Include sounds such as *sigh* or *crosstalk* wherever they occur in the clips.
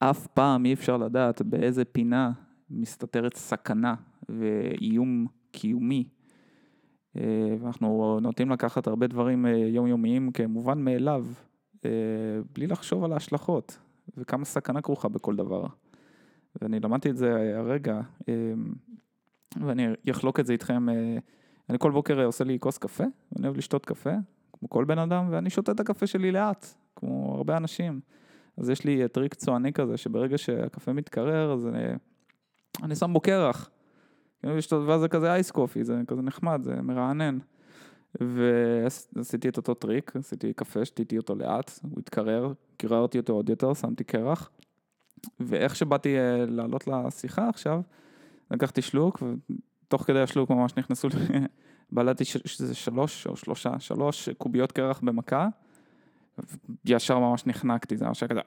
אף פעם אי אפשר לדעת באיזה פינה מסתתרת סכנה ואיום קיומי. אה, ואנחנו נוטים לקחת הרבה דברים אה, יומיומיים כמובן מאליו, אה, בלי לחשוב על ההשלכות וכמה סכנה כרוכה בכל דבר. ואני למדתי את זה הרגע, ואני אחלוק את זה איתכם. אני כל בוקר עושה לי כוס קפה, אני אוהב לשתות קפה, כמו כל בן אדם, ואני שותה את הקפה שלי לאט, כמו הרבה אנשים. אז יש לי טריק צועני כזה, שברגע שהקפה מתקרר, אז אני, אני שם בו קרח. ואז זה כזה ice coffee, זה כזה נחמד, זה מרענן. ועשיתי את אותו טריק, עשיתי קפה, שתיתי אותו לאט, הוא התקרר, קיררתי אותו עוד יותר, שמתי קרח. ואיך שבאתי אה, לעלות לשיחה עכשיו, לקחתי שלוק, ותוך כדי השלוק ממש נכנסו לי, *laughs* בלעתי שלוש או שלושה, שלוש קוביות קרח במכה, ישר ממש נחנקתי, זה ממש היה כזה,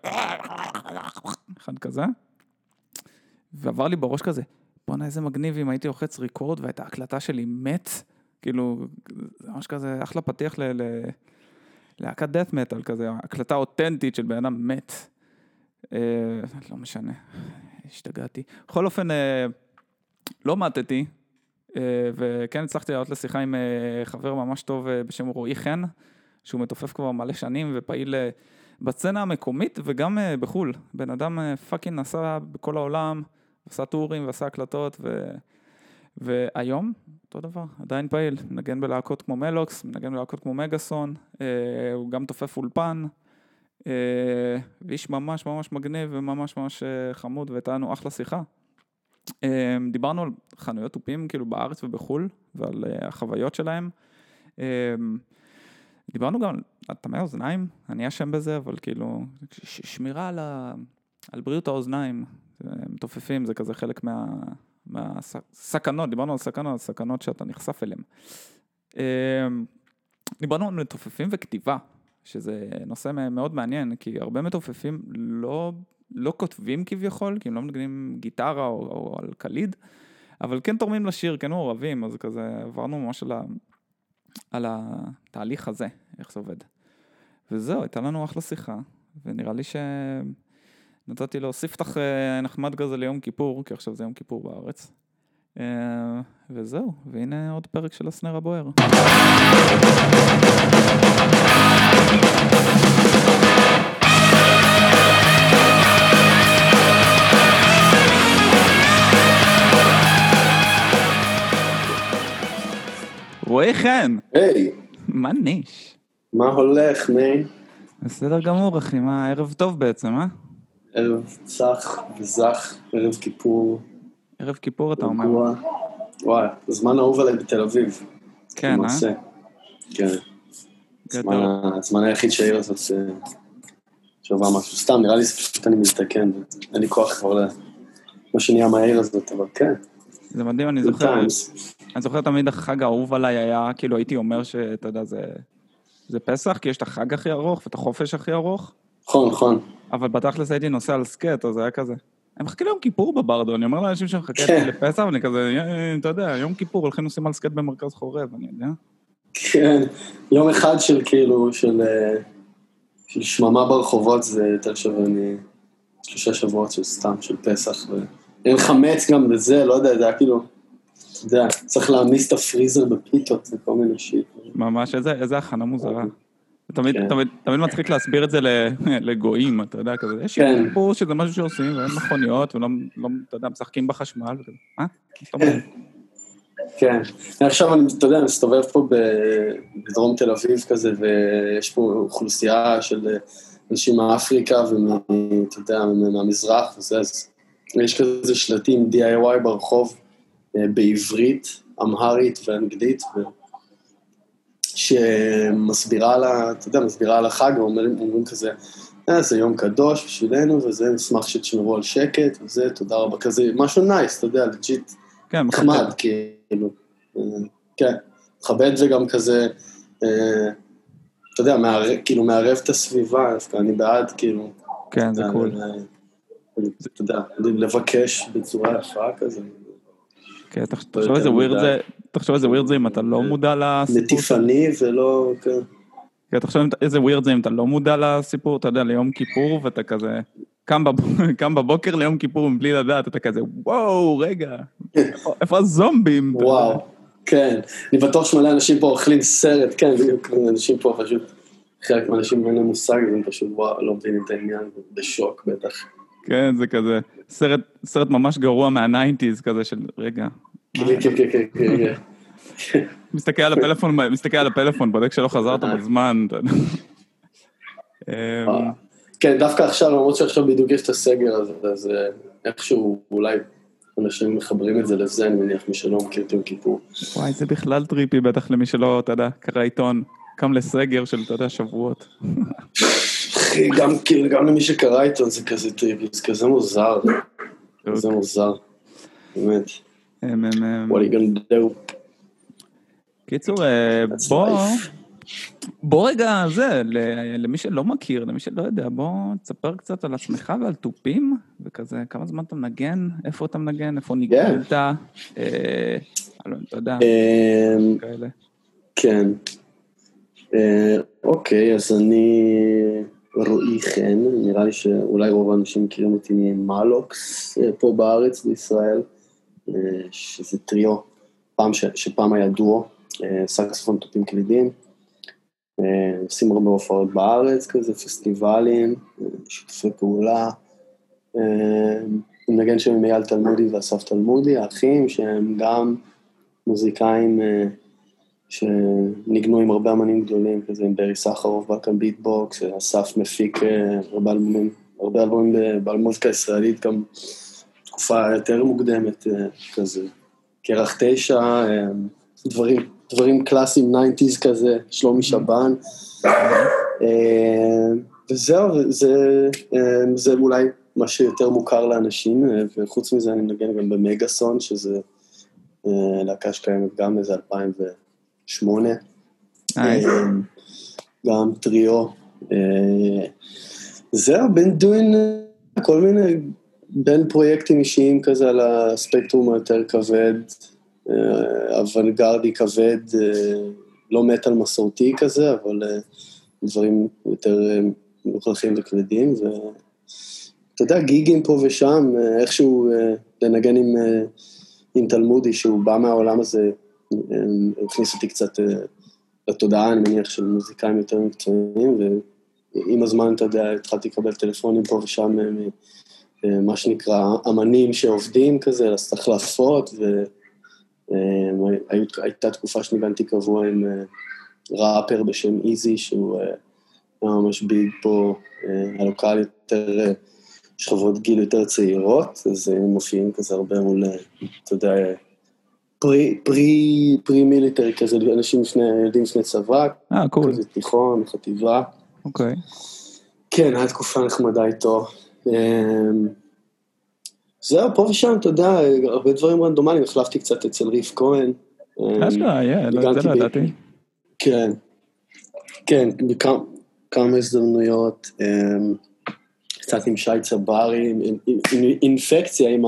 אחד כזה, ועבר לי בראש כזה, בואנה איזה מגניב אם הייתי לוחץ ריקורד ואת ההקלטה שלי מת, כאילו, זה ממש כזה אחלה פתיח ללהקת דאט מטאל כזה, הקלטה אותנטית של בן אדם מת. אה, לא משנה, השתגעתי. בכל אופן, אה, לא מתתי, אה, וכן הצלחתי לעלות לשיחה עם אה, חבר ממש טוב אה, בשם רועי חן, שהוא מתופף כבר מלא שנים ופעיל אה, בסצנה המקומית וגם אה, בחו"ל. בן אדם אה, fucking נסע בכל העולם. עשה טורים ועשה הקלטות, ו... והיום, אותו דבר, עדיין פעיל, מנגן בלהקות כמו מלוקס, מנגן בלהקות כמו מגאסון, אה, הוא גם מתופף אולפן, אה, ואיש ממש ממש מגניב וממש ממש חמוד, והייתה לנו אחלה שיחה. אה, דיברנו על חנויות תופים כאילו בארץ ובחו"ל, ועל החוויות שלהם. דיברנו גם על טמא אוזניים, אני אשם בזה, אבל כאילו, שמירה על, ה... על בריאות האוזניים, מתופפים, זה כזה חלק מה, מהסכנות, דיברנו על סכנות, סכנות שאתה נחשף אליהן. אמ, דיברנו על מתופפים וכתיבה, שזה נושא מאוד מעניין, כי הרבה מתופפים לא, לא כותבים כביכול, כי הם לא מנגנים גיטרה או, או על קליד, אבל כן תורמים לשיר, כן מעורבים, אז כזה עברנו ממש על, על התהליך הזה, איך זה עובד. וזהו, הייתה לנו אחלה שיחה, ונראה לי ש... נתתי לו ספתח אה, נחמד כזה ליום כיפור, כי עכשיו זה יום כיפור בארץ. אה, וזהו, והנה עוד פרק של הסנר הבוער. רועי חן. היי. מה ניש? מה הולך, מן? בסדר גמור, אחי, מה, ערב טוב בעצם, אה? ערב צח וזך, ערב כיפור. ערב כיפור אתה אומר. וואי, זמן אהוב עליי בתל אביב. כן, אה? כן. הזמן היחיד שהעיר הזאת שווה משהו. סתם, נראה לי שפשוט אני מזדקן, אין לי כוח כבר למה שנהיה מהעיר הזאת, אבל כן. זה מדהים, אני זוכר, אני זוכר תמיד החג האהוב עליי היה, כאילו הייתי אומר שאתה יודע, זה פסח, כי יש את החג הכי ארוך ואת החופש הכי ארוך. נכון, נכון. אבל בתכלס הייתי נוסע על סקט, אז היה כזה. אני מחכה ליום כיפור בברדו, אני אומר לאנשים שמחכה כן. לפסח, ואני כזה, אתה יודע, יום כיפור, הולכים נוסעים על סקט במרכז חורב, אני יודע. כן, יום אחד של כאילו, של, אה, של שממה ברחובות זה יותר שווה משלושה שבועות של סתם, של פסח, ואין חמץ גם בזה, לא יודע, זה היה כאילו, אתה יודע, צריך להעמיס את הפריזר בפיתות וכל מיני שיט. ממש, איזה, איזה הכנה מוזרה. תמיד, כן. תמיד, תמיד מצחיק להסביר את זה *laughs* לגויים, אתה יודע, כזה, יש כן. סיפור שזה משהו שעושים, ואין מכוניות, ולא, לא, אתה יודע, משחקים בחשמל, וכזה, אה? כן, עכשיו אני, אתה יודע, מסתובב פה בדרום תל אביב כזה, ויש פה אוכלוסייה של אנשים מאפריקה ואתה יודע, מהמזרח וזה, אז יש כזה שלטים DIY ברחוב אה, בעברית, אמהרית ואנגלית, שמסבירה על ה... אתה יודע, מסבירה על החג, ואומרים כזה, אה, זה יום קדוש בשבילנו, וזה, נשמח שתשמרו על שקט, וזה, תודה רבה, כזה, משהו nice, אתה יודע, legit, כן, נחמד, כאילו, אה, כן, מכבד וגם כזה, אה, אתה יודע, מערב, כאילו, מערב את הסביבה, דווקא אני בעד, כאילו, כן, זה קול. אתה יודע, לבקש בצורה יפה כזה. כן, תחשוב איזה ווירד זה, תחשוב איזה ווירד זה אם אתה לא מודע לסיפור. נטיפני ולא, כן. כן, תחשוב איזה ווירד זה אם אתה לא מודע לסיפור, אתה יודע, ליום כיפור, ואתה כזה, קם, בב... *laughs* קם בבוקר ליום כיפור מבלי לדעת, אתה כזה, וואו, רגע, איפה, *laughs* איפה הזומבים? וואו, כן. אני בטוח שמלא אנשים פה אוכלים סרט, כן, בדיוק, אנשים פה פשוט, חלק מהאנשים אין להם מושג, הם פשוט, וואו, לא מבינים את העניין, בשוק בטח. כן, זה כזה, סרט, סרט ממש גרוע מה nineties כזה של, רגע. כן, כן, כן, כן, כן. כן. מסתכל על הפלאפון, מסתכל על הפלאפון, בודק שלא חזרת בזמן. אמ, כן, דווקא עכשיו, למרות שעכשיו בדיוק יש את הסגר הזה, אז אה, איכשהו אולי אנשים מחברים את זה לזה, אני מניח, מי שלא מכיר את יום כיפור. וואי, זה בכלל trippy, בטח למי שלא, אתה יודע, קרא עיתון, קם לסגר של, אתה יודע, שבועות. *laughs* אחי, גם, כאילו, גם למי שקרא עיתון זה כזה trippy, זה כזה מוזר. זה מוזר, באמת. אמ, אמ, What are you gonna do? קיצור, אה, בוא... בוא רגע, זה, למי שלא מכיר, למי שלא יודע, בוא תספר קצת על עצמך ועל תופים, וכזה, כמה זמן אתה מנגן, איפה אתה מנגן, איפה ניגנת, אה, אתה יודע, אמ, כאלה. כן. אה, אוקיי, אז אני רועי חן, נראה לי שאולי רוב האנשים מכירים אותי ממלוקס אה, פה בארץ, בישראל, שזה טריו, פעם שפעם היה דואו, סקספון תופים כבדים. עושים הרבה הופעות בארץ כזה, פסטיבלים, שיתופי פעולה. אני מנגן שם עם אייל תלמודי ואסף תלמודי, האחים, שהם גם מוזיקאים שניגנו עם הרבה אמנים גדולים, כזה עם ברי סחרוף, באקל ביטבוקס, אסף מפיק הרבה אלבומים, הרבה אלבומים במוזיקה הישראלית, גם תקופה יותר מוקדמת כזה, קרח תשע, דברים דברים קלאסיים, 90's כזה, שלומי שבן. אה, וזהו, זה, אה, זה אולי מה שיותר מוכר לאנשים, אה, וחוץ מזה אני מנגן גם במגאסון, שזה להקה שקיימת גם איזה 2008. גם טריו. זהו, בין דוין כל מיני, בין פרויקטים אישיים כזה על הספקטרום היותר כבד, אה, אוונגרדי כבד, אה, לא מטאל מסורתי כזה, אבל אה, דברים יותר מוכרחים וכבדים, ואתה יודע, גיגים פה ושם, איכשהו לנגן עם, עם תלמודי, שהוא בא מהעולם הזה, הכניס אותי קצת לתודעה, אני מניח, של מוזיקאים יותר מקצועיים, ועם הזמן, אתה יודע, התחלתי לקבל טלפונים פה ושם, מה שנקרא, אמנים שעובדים כזה, לעשות החלפות, ו... אה, הייתה תקופה שניגנתי קבוע עם אה, ראפר בשם איזי, שהוא אה, היה ממש big פה, לקהל יותר, שכבות גיל יותר צעירות, אז הם מופיעים כזה הרבה מול, אתה יודע, pre, pre, military כזה, אנשים לפני, ילדים לפני צבא. אה, cool. כזה תיכון, חטיבה. אוקיי. כן, הייתה תקופה נחמדה איתו. זהו, פה ושם, אתה יודע, הרבה דברים רנדומליים, החלפתי קצת אצל ריף כהן. אשכרה, יא, לא, זה לא ידעתי. כן, כן, בכמה הזדמנויות, אמ, קצת עם שי צברי, עם אינפקציה, עם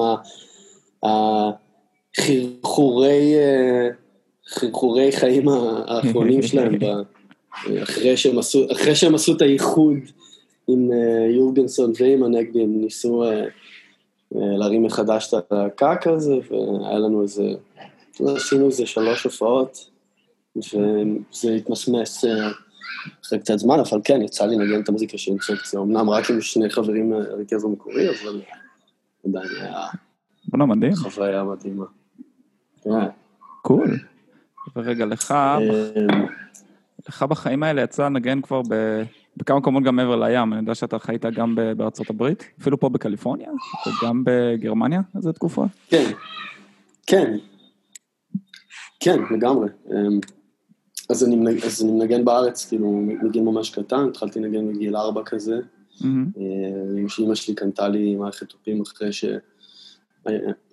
החרחורי חרחורי חיים האחרונים *laughs* שלהם, אחרי שהם עשו את האיחוד עם אה, יורגנסון ועם הנגבי, הם ניסו... אה, להרים מחדש את הקעקע הזה, והיה לנו איזה, עשינו איזה שלוש הופעות, וזה התמסמס אה, אחרי קצת זמן, אבל כן, יצא לי לנגן את המוזיקה של אינפקציה, אמנם רק עם שני חברים מהרכז המקורי, אבל עדיין היה... בוא'נה, מדהים. חוויה מדהימה. קול. ורגע, לך, אה, לך בחיים האלה יצא לנגן כבר ב... בכמה מקומות גם מעבר לים, אני יודע שאתה חיית גם בארצות הברית, אפילו פה בקליפורניה, וגם בגרמניה איזה תקופה. כן, כן, כן, לגמרי. אמ, אז אני, אז אני מנגן בארץ, כאילו, מגיל ממש קטן, התחלתי לנגן בגיל ארבע כזה. Mm-hmm. שאימא שלי קנתה לי מערכת תופים אחרי ש...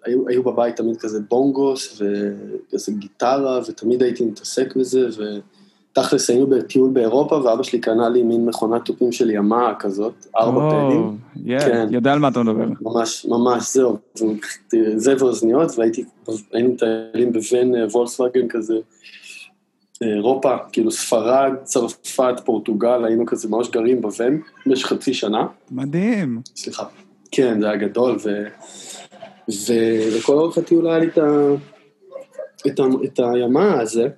היו, היו בבית תמיד כזה בונגוס וכזה גיטרה, ותמיד הייתי מתעסק בזה, ו... תכלס היינו בטיול באירופה, ואבא שלי קנה לי מין מכונת תופים של ימה כזאת, ארבע פנים. כן. יודע על מה אתה מדבר. ממש, ממש, זהו. זה ואוזניות, והיינו מטיילים בבן אה, וולסווגן כזה, אירופה, כאילו ספרד, צרפת, פורטוגל, היינו כזה ממש גרים בוון במשך חצי שנה. מדהים. סליחה. כן, זה היה גדול, ו... ו... וכל אורך הטיול היה לי את, ה... את, ה... את הימה הזה,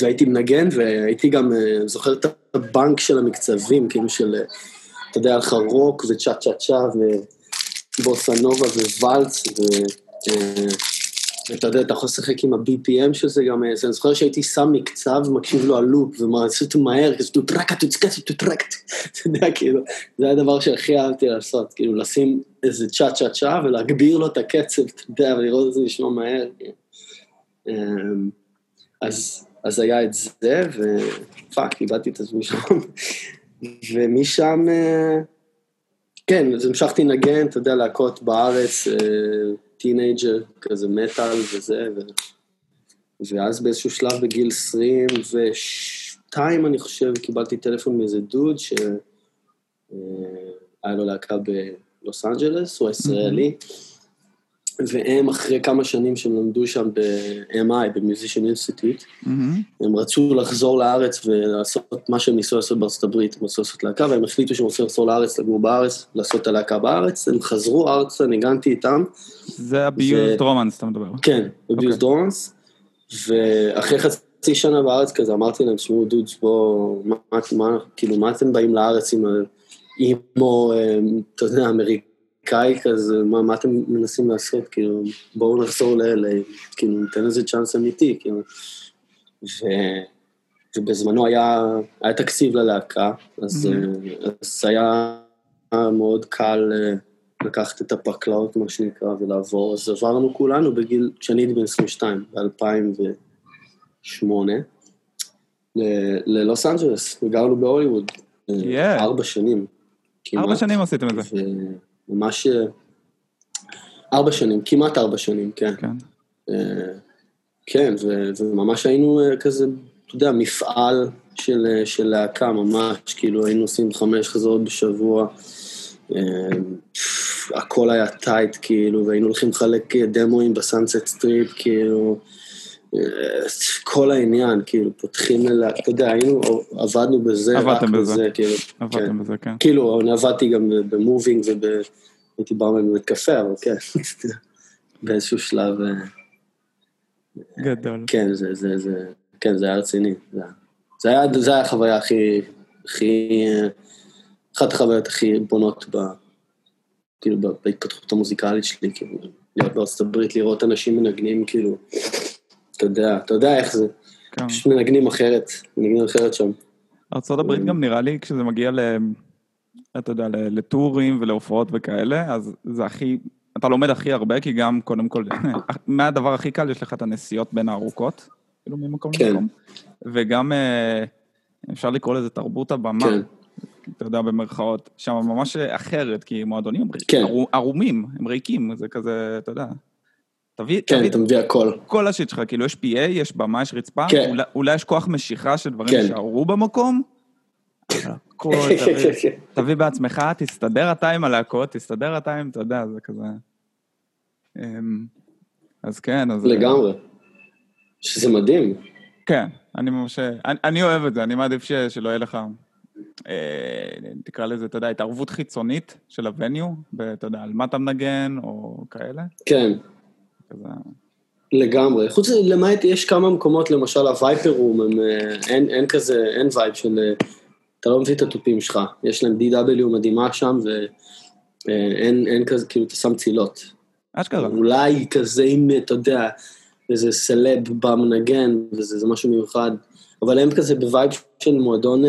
והייתי מנגן, והייתי גם, אה, זוכר את הבנק של המקצבים, כאילו של, אה, אתה יודע, לך רוק וצ'ה צ'ה צ'ה ובוסה נובה ו... ואתה יודע, אתה יכול לשחק עם ה-BPM של זה גם, אני זוכר שהייתי שם מקצב, מקשיב לו על לופ, ומעשית מהר, כזה טוטרקה, טוצקה, טוטרקה, *laughs* אתה יודע, כאילו, זה הדבר שהכי אהבתי לעשות, כאילו, לשים איזה צ'ה צ'ה צ'ה ולהגביר לו את הקצב, אתה יודע, ולראות את זה נשמע מהר. אמ, אז, אז היה את זה, ו fuck, איבדתי את עצמי שם. *laughs* ומשם, אה, כן, אז המשכתי לנגן, אתה יודע, להקות בארץ, אה, teenager, כזה מטאל וזה, ו... ואז באיזשהו שלב בגיל 22, אני חושב, קיבלתי טלפון מאיזה דוד שהיה לו להקה בלוס אנג'לס, הוא הישראלי, והם אחרי כמה שנים שהם למדו שם ב-MI, ב-Musician Institute, הם רצו לחזור לארץ ולעשות מה שהם ניסו לעשות בארצות הברית, הם רצו לעשות להקה, והם החליטו שהם רוצים לחזור לארץ, לגור בארץ, לעשות את הלהקה בארץ, הם חזרו ארצה, ניגנתי איתם. זה הביוזד רומנס, אתה מדבר. כן, הביוזד רומנס, ואחרי חצי שנה בארץ כזה, אמרתי להם, תשמעו, דודס, בואו, מה, כאילו, מה אתם באים לארץ עם אימו, אתה יודע, אמריקאי כזה, מה, מה אתם מנסים לעשות, כאילו, בואו נחזור ל... כאילו, ניתן לזה צ'אנס אמיתי, כאילו. ו... ובזמנו היה, היה תקציב ללהקה, אז, mm-hmm. אז היה מאוד קל לקחת את הפקלאות, מה שנקרא, ולעבור. אז עברנו כולנו בגיל, כשאני הייתי בן 22, ב-2008, ללוס אנג'לס, וגרנו בהוליווד. Yeah. ארבע שנים. כמעט. ארבע שנים עשיתם את זה. ממש... ארבע שנים, כמעט ארבע שנים, כן. כן. כן, וממש היינו כזה, אתה יודע, מפעל של, של להקה, ממש, כאילו היינו עושים חמש חזרות בשבוע. הכל היה tight, כאילו, והיינו הולכים לחלק דמואים ב Sunset Strip, כאילו, כל העניין, כאילו, פותחים אלה, אתה יודע, היינו, עבדנו בזה, עבדתם בזה, בזה, כאילו, עבדתם כן. בזה, כן. כאילו, אני עבדתי גם במובינג והייתי ברמן בבית קפה, אבל כן, *laughs* באיזשהו שלב... גדול. כן, זה, זה, זה, כן, זה היה רציני. זה, זה היה, זה היה החוויה הכי, הכי, אחת החוויות הכי בונות ב... כאילו, בהתפתחות המוזיקלית שלי, כאילו, להיות בארצות הברית, לראות אנשים מנגנים, כאילו, אתה יודע, אתה יודע איך זה. כן. פשוט מנגנים אחרת, מנגנים אחרת שם. הברית גם נראה לי, כשזה מגיע ל... אתה יודע, לטורים ולהופעות וכאלה, אז זה הכי, אתה לומד הכי הרבה, כי גם, קודם כל, *laughs* מה הדבר הכי קל? יש לך את הנסיעות בין הארוכות, כאילו ממקום כן. למקום, וגם אה, אפשר לקרוא לזה תרבות הבמה. כן. אתה יודע, במרכאות, שם ממש אחרת, כי מועדונים כן. ערומים, הם ריקים, זה כזה, אתה יודע. תביא, כן, תביא, אתה מביא הכל. כל השיט שלך, כאילו יש PA, יש במה, יש רצפה, כן. אולי, אולי יש כוח משיכה של דברים כן. שערו במקום. הכל, תביא, תביא בעצמך, תסתדר אתה עם הלהקות, תסתדר אתה עם, אתה יודע, זה כזה... אמ, אז כן, אז... לגמרי. שזה מדהים. כן, אני ממש... אני, אני אוהב את זה, אני מעדיף ש, שלא יהיה לך... אה, תקרא לזה, אתה יודע, התערבות חיצונית של ה venue, ואתה יודע, על מה אתה מנגן, או כאלה. כן. כזה... לגמרי. חוץ למעט, יש כמה מקומות, למשל ה Viper Room, הם, אה, אין, אין כזה, אין vibe של... אה, אתה לא מביא את התופים שלך. יש להם DW מדהימה שם, ואין אין כזה, כאילו, אתה שם מצילות. אשכרה. אולי כזה, אם אתה יודע, איזה סלב שמנגן, וזה משהו מיוחד, אבל הם כזה ב vibe של מועדון...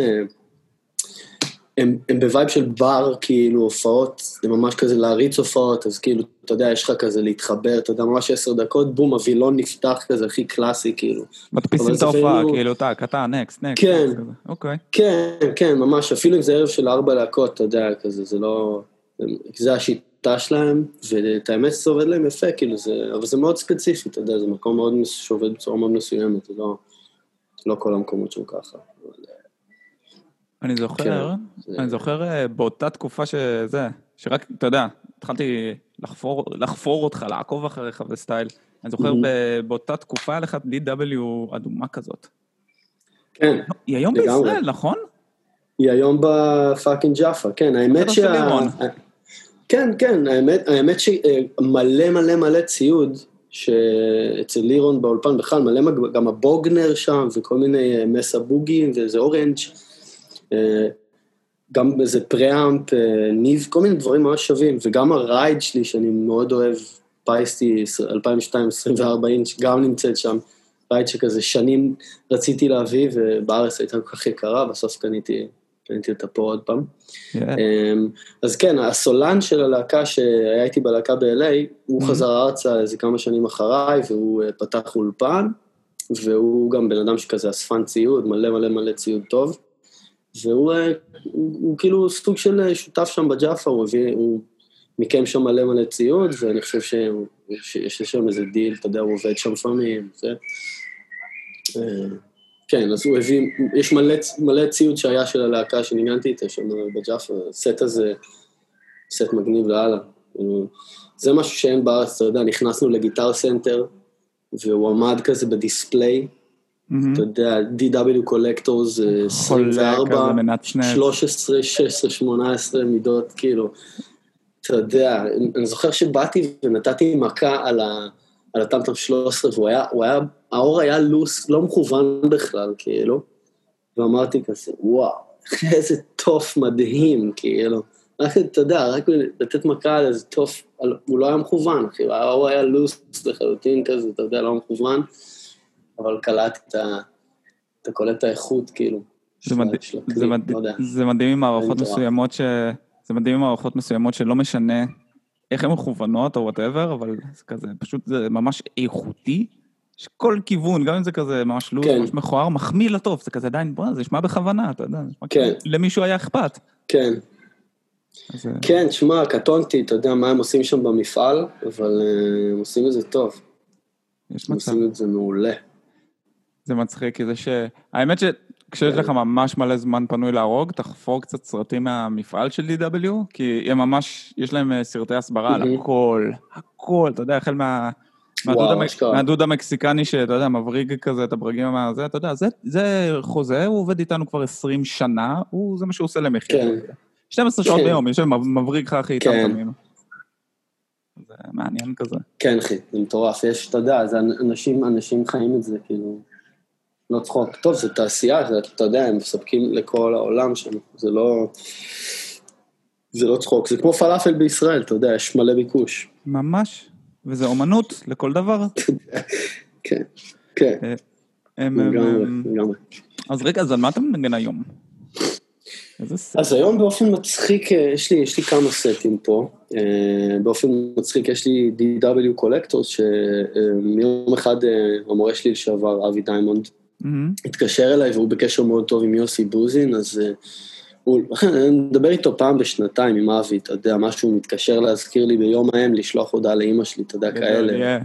הם, הם ב vibe של בר, כאילו, הופעות, זה ממש כזה להריץ הופעות, אז כאילו, אתה יודע, יש לך כזה להתחבר, אתה יודע, ממש עשר דקות, בום, הווילון נפתח כזה, הכי קלאסי, כאילו. מדפיסים את ההופעה, כאילו, טאק, אתה, next, next. כן, אוקיי. כן, כן, ממש, אפילו אם זה ערב של ארבע להקות, אתה יודע, כזה, זה לא... זה השיטה שלהם, ואת האמת זה עובד להם יפה, כאילו, זה... אבל זה מאוד ספציפי, אתה יודע, זה מקום מאוד שעובד בצורה מאוד מסוימת, זה לא... לא כל המקומות שם ככה. אני זוכר, כן, אני זוכר אה, באותה תקופה שזה, שרק, אתה יודע, התחלתי לחפור, לחפור אותך, לעקוב אחריך וסטייל. אני זוכר באותה תקופה היה לך DW אדומה כזאת. כן. היא היום בישראל, נכון? היא היום בפאקינג ג'אפה, כן, האמת שה... כן, כן, האמת, האמת שמלא מלא מלא ציוד שאצל לירון באולפן בכלל, מלא גם ה Bogner שם וכל מיני אה, Mesa Boogie ים ואיזה Orange, אה, גם איזה preamp, אה, Neve, כל מיני דברים ממש שווים, וגם ה ride שלי שאני מאוד אוהב, Paiste 2002-24 אינץ', גם נמצאת שם, ride שכזה שנים רציתי להביא ובארץ הייתה כל כך יקרה, בסוף קניתי קניתי אותה פה עוד פעם. Yeah. אמ, אז כן, הסולן של הלהקה שהיה איתי בלהקה ב-LA, הוא mm-hmm. חזר ארצה איזה כמה שנים אחריי, והוא אה, פתח אולפן, והוא גם בן אדם שכזה אספן ציוד, מלא מלא מלא ציוד טוב, והוא הוא, אה, הוא, הוא כאילו סוג של אה, שותף שם ב Jaffa, הוא הביא, הוא מיקם שם מלא מלא ציוד, ואני חושב שיש שם איזה דיל, אתה יודע, הוא עובד שם לפעמים, זה. כן, אז הוא הביא, יש מלא, מלא ציוד שהיה של הלהקה שניגנתי איתה שם ב Jaffa, הסט הזה, סט מגניב לאללה. זה משהו שאין בארץ, אתה יודע, נכנסנו ל Guitar Center, והוא עמד כזה ב display, אתה יודע, DW Collectors 24, 13, 16, 18 מידות, כאילו, אתה יודע, אני זוכר שבאתי ונתתי מכה על ה... על הטאם-טאם 13, והוא היה, הוא היה, העור היה loose, לא מכוון בכלל, כאילו, ואמרתי כזה, וואו, איזה תוף מדהים, כאילו. רק, אתה יודע, רק לתת מכה על איזה תוף, הוא לא היה מכוון, כאילו, העור היה loose לחלוטין כזה, אתה יודע, לא מכוון, אבל קלטתי את ה... אתה קולט את האיכות, כאילו. זה, מד... זה, מד... לא זה מדהים עם מערכות מסוימות ש... זה מדהים עם מערכות מסוימות שלא משנה איך הן מכוונות או whatever, אבל זה כזה, פשוט זה ממש איכותי, שכל כיוון, גם אם זה כזה ממש loose, כן. ממש מכוער, מחמיא לתוף, זה כזה עדיין, בוא'נה, זה נשמע בכוונה, אתה יודע, כן. למישהו היה אכפת. כן. אז... אה, כן, תשמע, קטונתי, אתה יודע מה הם עושים שם במפעל, אבל uh, הם עושים את זה טוב. יש מצב. הם עושים את זה מעולה. זה מצחיק, כי זה ש... האמת ש... כשיש לך ממש מלא זמן פנוי להרוג, תחפור קצת סרטים מהמפעל של DW, כי הם ממש, יש להם אה, סרטי הסברה על הכל, הכל, אתה יודע, החל מה... מהדוד המקסיקני שאתה יודע, מבריג כזה את הברגים מהזה, אתה יודע, זה, זה חוזה, הוא עובד איתנו כבר 20 שנה, הוא, זה מה שהוא עושה למחיר. כן. 12 שעות כן. ביום, יש שם מבריג לך הכי איתם כן. תמיד. זה מעניין כזה. כן, אחי, זה מטורף. יש, אתה יודע, אנשים, אנשים חיים את זה, כאילו... לא צחוק. טוב, זו תעשייה, זה, אתה יודע, הם מספקים לכל העולם שם, זה לא... זה לא צחוק, זה כמו פלאפל בישראל, אתה יודע, יש מלא ביקוש. ממש, וזה אומנות לכל דבר. *laughs* כן, כן. אה, לגמרי, לגמרי. אז רגע, אז על מה אתה מנגן היום? אז היום באופן מצחיק, אה, יש לי, יש לי כמה סטים פה. אה, באופן מצחיק יש לי DW Collectors, שמיום אחד המורה שלי לשעבר, אבי דיימונד. התקשר אליי והוא בקשר מאוד טוב עם יוסי בוזין, אז uh, הוא, *laughs* אני מדבר איתו פעם בשנתיים עם אבי, אתה יודע, משהו מתקשר להזכיר לי ביום ההם, לשלוח הודעה לאימא שלי, אתה יודע, כאלה,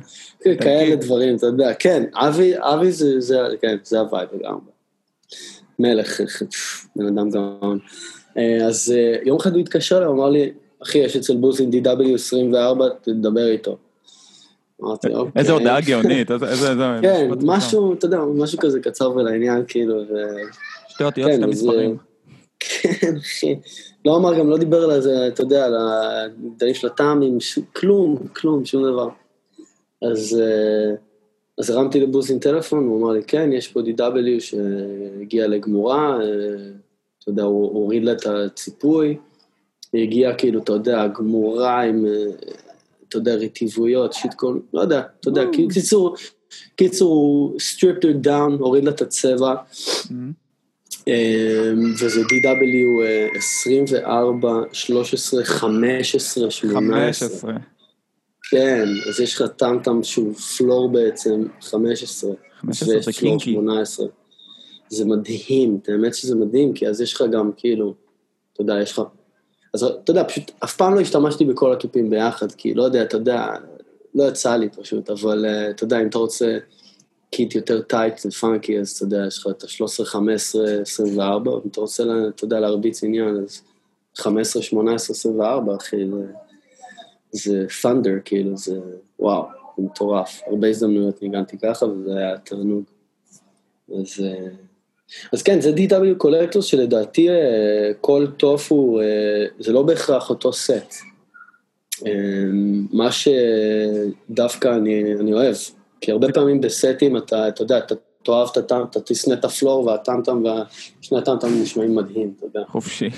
כן, כאלה דברים, אתה יודע, כן, אבי, אבי זה, זה, כן, זה ה vibe לגמרי. מלך, *laughs* בן אדם גאון. אה, אז אה, יום אחד הוא התקשר אליי, הוא אמר לי, אחי, יש אצל בוזין DW 24, תדבר איתו. אמרתי, אוקיי. איזה הודעה גאונית, איזה... כן, משהו, אתה יודע, משהו כזה קצר ולעניין, כאילו, ו... שתי אותיות, כן, שתי מספרים. כן, אחי. לא אמר, גם לא דיבר על זה, אתה יודע, על הגדלים של הטאמים, כלום, כלום, שום דבר. אז, אה, אז הרמתי לבוזין טלפון, הוא אמר לי, כן, יש פה DW שהגיע לגמורה, אה, אתה יודע, הוא הוריד לה את הציפוי, היא הגיעה כאילו, אתה יודע, גמורה עם אה, אתה יודע, רטיבויות, שיטקון, לא יודע, אתה יודע, mm. קיצור, קיצור, הוא stripped her down, הוריד לה את הצבע, mm. אמ, וזה DW 24, 13, 15, 18. כן, אז יש לך טאם-טאם שהוא floor בעצם, 15. 15 זה קינקי. 18. זה מדהים, האמת שזה מדהים, כי אז יש לך גם, כאילו, אתה יודע, יש לך אז אתה יודע, פשוט אף פעם לא השתמשתי בכל התופים ביחד, כי לא יודע, אתה יודע, לא יצא לי פשוט, אבל uh, אתה יודע, אם אתה רוצה kit יותר tight ו funky, אז אתה יודע, יש לך את ה-13, 15, 24, אם אתה רוצה, אתה יודע, להרביץ עניין, אז 15, 18, 24, אחי, זה, זה thunder, כאילו, זה וואו, זה מטורף. הרבה הזדמנויות ניגנתי ככה, וזה היה תענוג. אז... אז כן, זה DW Collectors שלדעתי אה, כל תוף הוא, אה, זה לא בהכרח אותו סט. מה שדווקא אני, אני אוהב, כי הרבה פעמים בסטים אתה, אתה יודע, אתה תאהב את הטאם, אתה תשנא את ה floor והטאם-טאם, ושני הטאם-טאם נשמעים מדהים, אתה יודע. חופשי.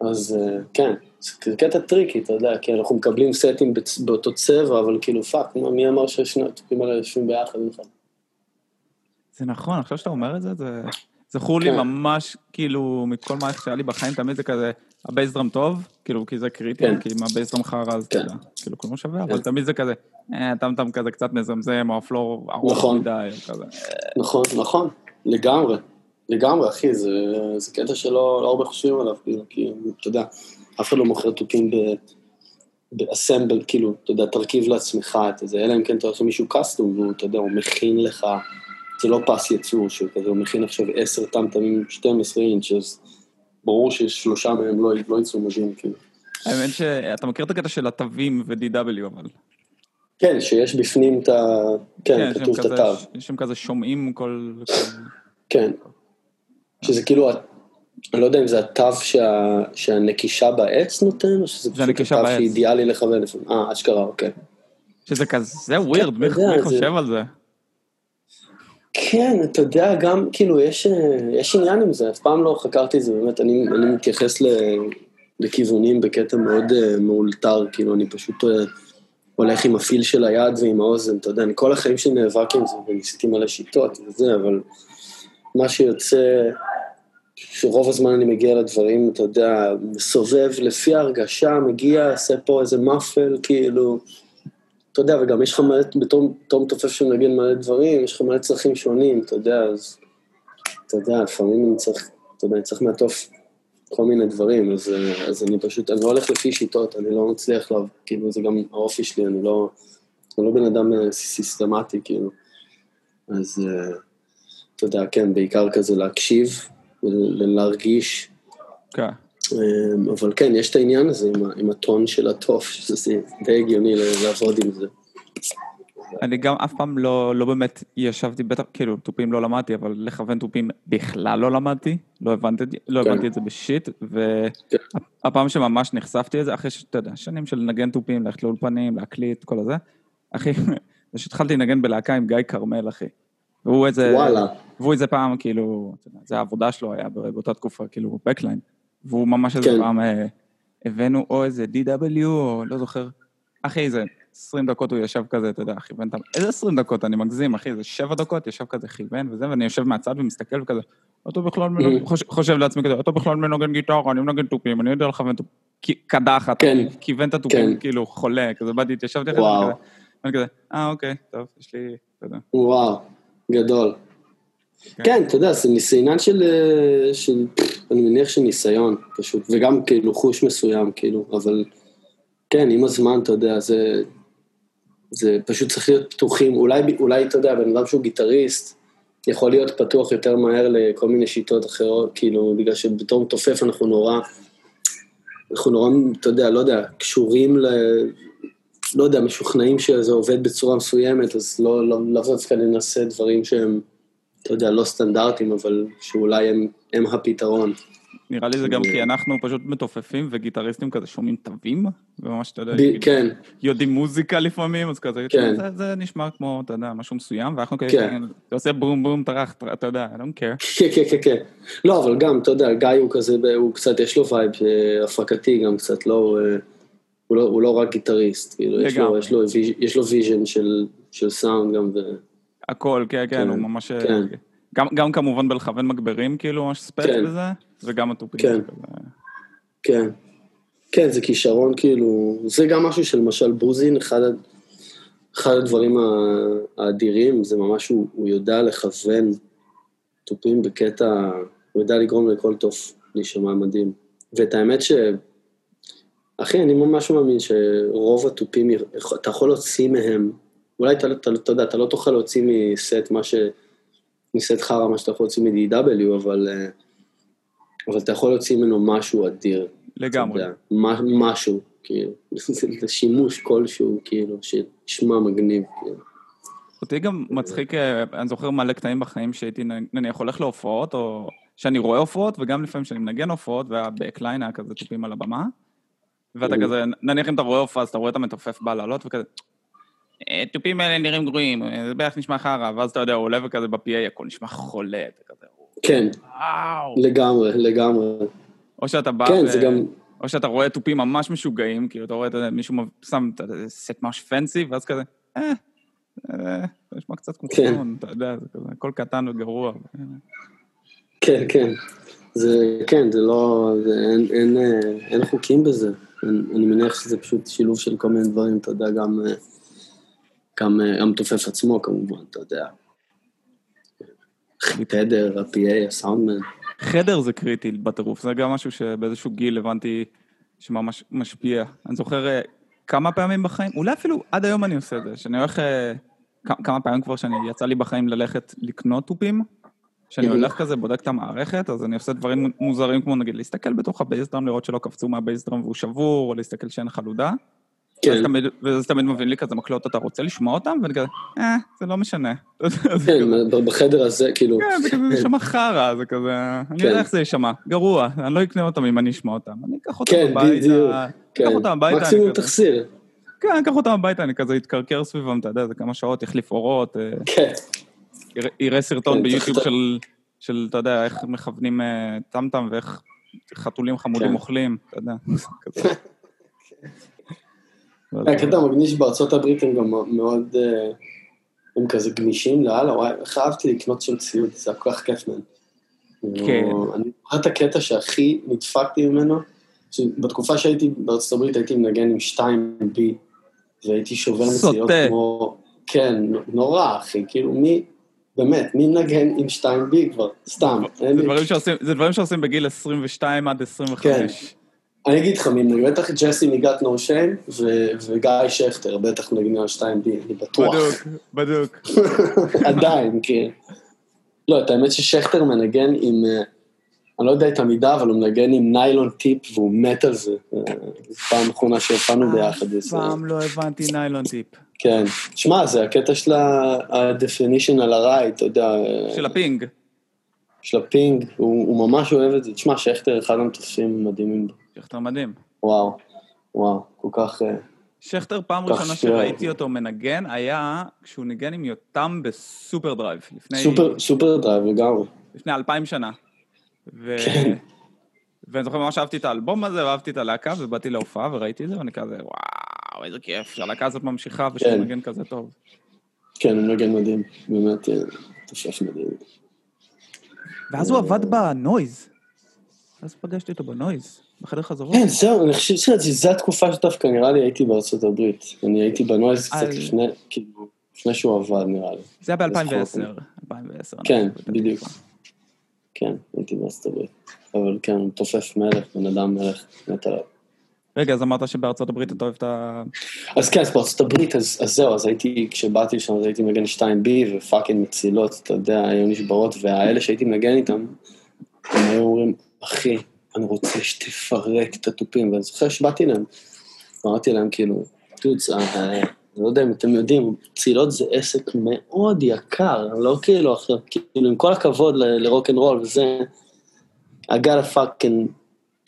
אז כן, זה קטע טריקי, אתה יודע, כי אנחנו מקבלים סטים באותו צבע, אבל כאילו fuck, מי אמר ששני התופים האלה יושבים ביחד בכלל? זה נכון, עכשיו שאתה אומר את זה, זה זכור לי כן. ממש, כאילו, מכל מה שהיה לי בחיים, תמיד זה כזה, ה bass drum טוב, כאילו, כי זה קריטי, כן. כי אם ה bass drum חרא, אז אתה יודע, כאילו, כלום שווה, אבל כן. תמיד זה כזה, אה, טם-טם כזה קצת מזמזם, או ה floor ארוך נכון. מדי, כזה. נכון, נכון, לגמרי, לגמרי, אחי, זה, זה קטע שלא לא הרבה חושבים עליו, כאילו, כי, אתה יודע, אף אחד לא מוכר תופים. באסמבל, כאילו, אתה יודע, תרכיב לעצמך את זה, אלא אם כן אתה עושה מישהו קאסטום, והוא, אתה יודע, הוא מכין לך זה לא פס ייצור שהוא כזה, הוא מכין עכשיו עשר טמטמים, 12 אינץ', אז ברור ששלושה מהם לא, לא יצאו מדהים, כאילו. האמת שאתה מכיר את הקטע של התווים ו-DW, אבל... כן, שיש בפנים את ה... כן, כן כתוב את התו. יש שם כזה שומעים כל... כן. שזה כאילו, אני לא יודע אם זה התו שה... שהנקישה בעץ נותן, או שזה פשוט התו שאידיאלי לכוון לפעמים. אה, אשכרה, אוקיי. שזה כזה ווירד, מי חושב על זה? כן, אתה יודע, גם, כאילו, יש, יש עניין עם זה, אף פעם לא חקרתי את זה, באמת, אני, אני מתייחס ל, לכיוונים בקטע מאוד uh, מאולתר, כאילו, אני פשוט uh, הולך עם הפיל של היד ועם האוזן, אתה יודע, אני כל החיים שלי נאבק עם זה, וניסיתי מלא שיטות וזה, אבל מה שיוצא, שרוב הזמן אני מגיע לדברים, אתה יודע, מסובב לפי ההרגשה, מגיע, עושה פה איזה מאפל, כאילו, אתה יודע, וגם יש לך מלא, בתור מתופף שמנגן מלא דברים, יש לך מלא צרכים שונים, אתה יודע, אז, אתה יודע, לפעמים אני צריך, אתה יודע, אני צריך מעטוף כל מיני דברים, אז, אז אני פשוט, אני לא הולך לפי שיטות, אני לא מצליח, לה, כאילו, זה גם האופי שלי, אני לא, אני לא בן אדם אה, סיסטמטי, כאילו. אז, אה, אתה יודע, כן, בעיקר כזה להקשיב ולהרגיש. כן. אמ, אבל כן, יש את העניין הזה עם, עם הטון של התוף, שזה די הגיוני לעבוד עם זה. אני גם אף פעם לא, לא באמת ישבתי, בטח, כאילו, תופים לא למדתי, אבל לכוון תופים בכלל לא למדתי, לא הבנתי, לא כן. הבנתי את זה בשיט, והפעם כן. שממש נחשפתי לזה, אחרי שאתה יודע, שנים של לנגן תופים, ללכת לאולפנים, להקליט, כל הזה, אחי, *laughs* כשהתחלתי לנגן בלהקה עם גיא כרמל, אחי. והוא איזה, וואלה. והוא איזה פעם, כאילו, זה העבודה שלו היה באותה תקופה, כאילו, בקליין. והוא ממש איזה כן. פעם, אה, הבאנו או איזה DW, או לא זוכר. אחי, איזה 20 דקות הוא ישב כזה, אתה יודע, כיוון את ה... איזה 20 דקות, אני מגזים, אחי, איזה 7 דקות, ישב כזה כיוון וזה, ואני יושב מהצד ומסתכל וכזה, אתה בכלל מנוגן, חושב לעצמי כזה, אתה בכלל מנוגן גיטרה, אני מנוגן תופים, אני יודע לכוון תופים, קדחת, כן. כיוון את התופים, כן. כאילו, חולה, כזה באתי, התיישבתי אחרי זה, ואני כזה, אה, אוקיי, טוב, יש לי, אתה יודע. וואו, גדול. כן, אתה יודע, זה עניין של, אה, של, אני מניח של ניסיון פשוט, וגם כאילו חוש מסוים, כאילו, אבל כן, עם הזמן, אתה יודע, זה, זה פשוט צריך להיות פתוחים, אולי, אולי, אתה יודע, בן אדם שהוא גיטריסט, יכול להיות פתוח יותר מהר לכל מיני שיטות אחרות, כאילו, בגלל שבתור מתופף אנחנו נורא, אנחנו נורא, אתה יודע, לא יודע, קשורים ל... לא יודע, משוכנעים שזה עובד בצורה מסוימת, אז לא, לא, לא דווקא ננסה דברים שהם... אתה יודע, לא סטנדרטים, אבל שאולי הם, הם הפתרון. נראה לי זה גם כי אנחנו פשוט מתופפים וגיטריסטים כזה שומעים תווים, וממש, אתה יודע, כן. יודעים מוזיקה לפעמים, אז כזה, כן. זה, זה נשמע כמו, אתה יודע, משהו מסוים, ואנחנו כן. אתה עושה בום בום טרח, אתה יודע, I don't care. כן, כן, כן, כן. לא, אבל גם, אתה יודע, גיא הוא כזה, הוא קצת, יש לו vibe אה, הפקתי גם קצת, לא, אה, הוא לא, הוא לא רק גיטריסט, כאילו, יש לו, יש לו, יש לו vision של, של סאונד גם, ו... הכל, כן, כן, הוא כן, ממש... כן. גם, גם כמובן בלכוון מגברים, כאילו, ממש ספק כן. בזה, וגם התופים. כן. כן. כן, זה כישרון, כאילו, זה גם משהו שלמשל בוזין, אחד, אחד הדברים האדירים, זה ממש, הוא, הוא יודע לכוון תופים בקטע, הוא יודע לגרום לכל תוף להישמע מדהים. ואת האמת ש... אחי, אני ממש מאמין שרוב התופים, אתה יכול להוציא מהם אולי אתה, אתה, אתה יודע, אתה לא תוכל להוציא מסט מה ש... מסט חרא מה שאתה יכול להוציא מ-DW, אבל, אה, אבל אתה יכול להוציא ממנו משהו אדיר. לגמרי. יודע, משהו, כאילו, *laughs* זה שימוש כלשהו, כאילו, שישמע מגניב, כאילו. אותי גם מצחיק, אה, אני זוכר מלא קטעים בחיים שהייתי נניח הולך להופעות, או שאני רואה הופעות, וגם לפעמים שאני מנגן הופעות, והבקליין היה כזה תופים על הבמה. ואתה כזה, נניח אם אתה רואה הופעה, אז אתה רואה את המתופף בא לעלות, וכזה, תופים האלה נראים גרועים, זה בערך נשמע חרא, ואז אתה יודע, הוא עולה וכזה ב-PA, הכל נשמע חולה, וכזה, כן, לגמרי, לגמרי. או שאתה בא, כן, זה גם... או שאתה רואה תופים ממש משוגעים, כאילו אתה רואה את מישהו שם סט ממש פנסי, ואז כזה, אה, זה נשמע קצת כמו כן. חלון, אתה יודע, זה כזה, הכל קטן וגרוע. כן, כן. זה, כן, זה לא, זה, אין, אין, אין חוקים בזה. אני, אני מניח שזה פשוט שילוב של כל מיני דברים, אתה יודע, גם, גם המתופף עצמו כמובן, אתה יודע. חדר, ה-PA, הסאונדמן. חדר זה קריטי בטירוף, זה גם משהו שבאיזשהו גיל הבנתי שממש משפיע. אני זוכר אה, כמה פעמים בחיים, אולי אפילו עד היום אני עושה את זה, שאני הולך, אה, כמה פעמים כבר שאני, יצא לי בחיים ללכת לקנות תופים, כשאני הולך כזה, בודק את המערכת, אז אני עושה דברים מוזרים כמו נגיד להסתכל בתוך הבייסדרם, לראות שלא קפצו מהבייסדרם והוא שבור, או להסתכל שאין חלודה. כן. וזה תמיד מבין לי כזה מקלות, אתה רוצה לשמוע אותם? ואני כזה, אה, זה לא משנה. *laughs* כן, בחדר הזה, כאילו... כן, זה כזה, זה יישמע חרא, זה כזה, אני יודע כן. איך זה יישמע, גרוע, אני לא אקנה אותם אם אני אשמע אותם. אני אקח אותם כן, הביתה, אקח אותם הביתה. מקסימום תחסיר. כן, אני אקח אותם הביתה, אני כזה אתקרקר סביבם, אתה יודע, זה כמה שעות, יחליף אורות. אה, כן. יראה סרטון ביוטיוב של, אתה יודע, איך מכוונים אה, טמטם ואיך חתולים חמודים אוכלים, אתה יודע. *laughs* *laughs* הקטע המגניש בארצות הברית הם גם מאוד, אה, הם כזה גמישים לאללה, וואי, איך אהבתי לקנות שם ציוד, זה היה כל כך כיף מהם. כן. אני זוכר את הקטע שהכי נדפקתי ממנו, שבתקופה שהייתי בארצות הברית הייתי מנגן עם 2B, והייתי שובר מציאות כמו... כן, נורא, אחי, כאילו מי... באמת, מי מנגן עם 2B כבר? סתם. זה דברים שעושים בגיל 22 עד 25. אני אגיד לך מי, בטח ג'סי מגת נו שיין וגיא שכטר, בטח מנגנים על 2B, אני בטוח. בדוק, בדוק. *laughs* עדיין, כן. לא, את האמת ששכטר מנגן עם, אה, אני לא יודע את המידה, אבל הוא מנגן עם ניילון טיפ והוא מת על זה. זו פעם אחרונה שהופענו ביחד. פעם לא הבנתי nylon tip. כן. שמע, זה הקטע של ה-definition על ה ride, אתה יודע. של ה ping. של ה ping, הוא ממש אוהב את זה. תשמע, שכטר אחד המתופפים המדהימים. שכטר מדהים. וואו, וואו, כל כך... אה, שכטר, פעם ראשונה שראיתי אותו מנגן, היה כשהוא ניגן עם יותם בסופר דרייב. לפני... סופר, סופר דרייב לגמרי. לפני אלפיים שנה. ו... כן. ואני זוכר ממש אהבתי את האלבום הזה, ואהבתי את הלהקה, ובאתי להופעה וראיתי את זה, ואני כזה, וואו, איזה כיף, שהלהקה הזאת ממשיכה ושהוא כן. מנגן כזה טוב. כן, הוא מנגן מדהים, באמת, אה, תופף מדהים. ואז הוא עבד בנויז. אז פגשתי אותו בנויז. בחדר חזרות? כן, זהו, אני חושב שזו התקופה שדווקא נראה לי הייתי בארצות הברית. אני הייתי בנויז קצת לפני, כאילו, לפני שהוא עבד נראה לי. זה היה ב-2010, 2010. כן, בדיוק. כן, הייתי בארצות הברית. אבל כן, הוא תופף מלך, בן אדם מלך, מת עליו. רגע, אז אמרת שבארצות הברית אתה אוהב את ה... אז כן, אז בארצות הברית, אז, אז זהו, אז הייתי, כשבאתי לשם, אז הייתי מנגן 2B ופאקינג מצילות, אתה יודע, היו נשברות, והאלה שהייתי מנגן איתם, הם היו אומרים, אחי, אני רוצה שתפרק את התופים, ואני זוכר שבאתי להם, אמרתי להם כאילו, טוץ, אה, אני לא יודע אם אתם יודעים, מצילות זה עסק מאוד יקר, לא כאילו אחר, כאילו עם כל הכבוד ל rock and roll וזה, I gotta fucking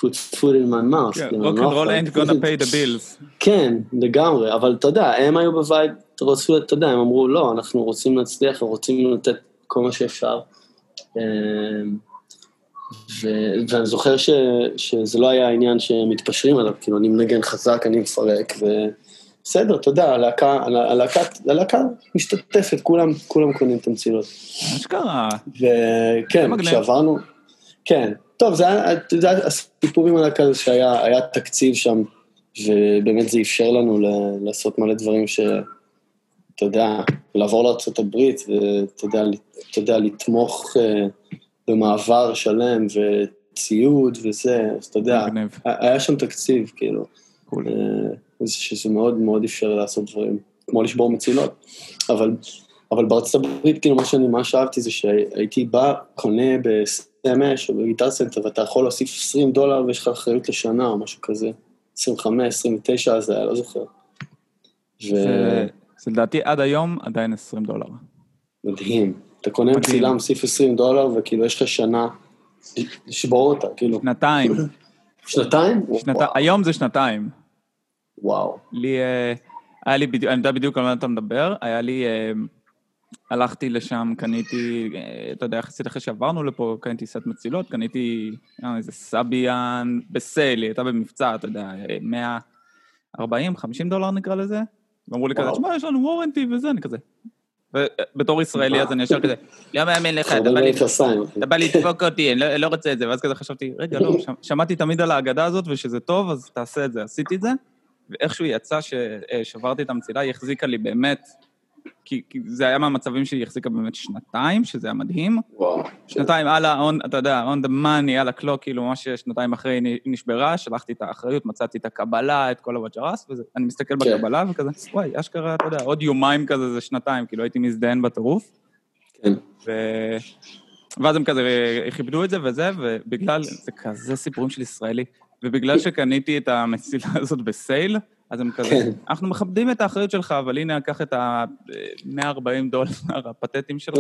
put food in my mouth. כן, rock and roll ain't gonna pay the bills. כן, לגמרי, אבל אתה יודע, הם היו ב vibe, רצו, אתה יודע, הם אמרו, לא, אנחנו רוצים להצליח, רוצים לתת כל מה שאפשר. ו- ואני זוכר ש- שזה לא היה העניין שמתפשרים עליו, כאילו, אני מנגן חזק, אני מפרק, ובסדר, אתה יודע, הלהקה, הלהקה, הלהקה משתתפת, כולם, כולם קונים את המצילות. מה שקרה? וכן, כשעברנו, כן, טוב, זה היה, זה היה הסיפור עם הלהקה הזה שהיה תקציב שם, ובאמת זה אפשר לנו לעשות מלא דברים ש... אתה יודע, לעבור לארה"ב, ואתה יודע, לתמוך... אה, במעבר שלם וציוד וזה, אז אתה יודע, היה שם תקציב, כאילו. cool. אה, שזה מאוד מאוד אפשר לעשות דברים, כמו לשבור מצילות. אבל, אבל בארצות הברית, כאילו, מה שאני ממש אהבתי זה שהייתי בא, קונה ב Sam Ash או ב Guitar Center, ואתה יכול להוסיף 20 דולר ויש לך אחריות לשנה או משהו כזה. 25, 29, זה היה, לא זוכר. ו... זה לדעתי עד היום עדיין 20 דולר. מדהים. אתה קונה מצילה, מוסיף 20 דולר, וכאילו יש לך שנה לשבור אותה, כאילו. שנתיים. שנתיים? שנת... היום זה שנתיים. וואו. לי, אה, היה לי בדיוק, אני יודע בדיוק על מה אתה מדבר, היה לי, אה, הלכתי לשם, קניתי, אה, אתה יודע, יחסית אחרי שעברנו לפה, קניתי סט מצילות, קניתי איזה סביאן בסייל, היא הייתה במבצע, אתה יודע, 140, 50 דולר נקרא לזה, ואמרו לי כזה, תשמע, יש לנו וורנטי וזה, אני כזה. ובתור ישראלי אז אני ישר כזה, לא מאמין לך, אתה בא לדפוק אותי, אני לא, לא רוצה את זה, ואז כזה חשבתי, רגע, לא, שמעתי תמיד על האגדה הזאת ושזה טוב, אז תעשה את זה, עשיתי את זה, ואיכשהו יצא ששברתי את המצילה, היא החזיקה לי באמת כי, כי זה היה מהמצבים שהיא החזיקה באמת שנתיים, שזה היה מדהים. וואו. שנתיים על ה... אתה יודע, on the money, על הקלוק, כאילו ממש שנתיים אחרי היא נשברה, שלחתי את האחריות, מצאתי את הקבלה, את כל הווג'רס, ואני מסתכל כן. בקבלה וכזה, וואי, אשכרה, אתה יודע, עוד יומיים כזה זה שנתיים, כאילו הייתי מזדיין בטירוף. כן. ו... ואז הם כזה כיבדו את זה וזה, ובגלל, זה כזה סיפורים של ישראלי, ובגלל *laughs* שקניתי את המסילה הזאת בסייל, אז הם כזה, כן. אנחנו מכבדים את האחריות שלך, אבל הנה, קח את ה-140 דולר *laughs* הפתטיים שלך,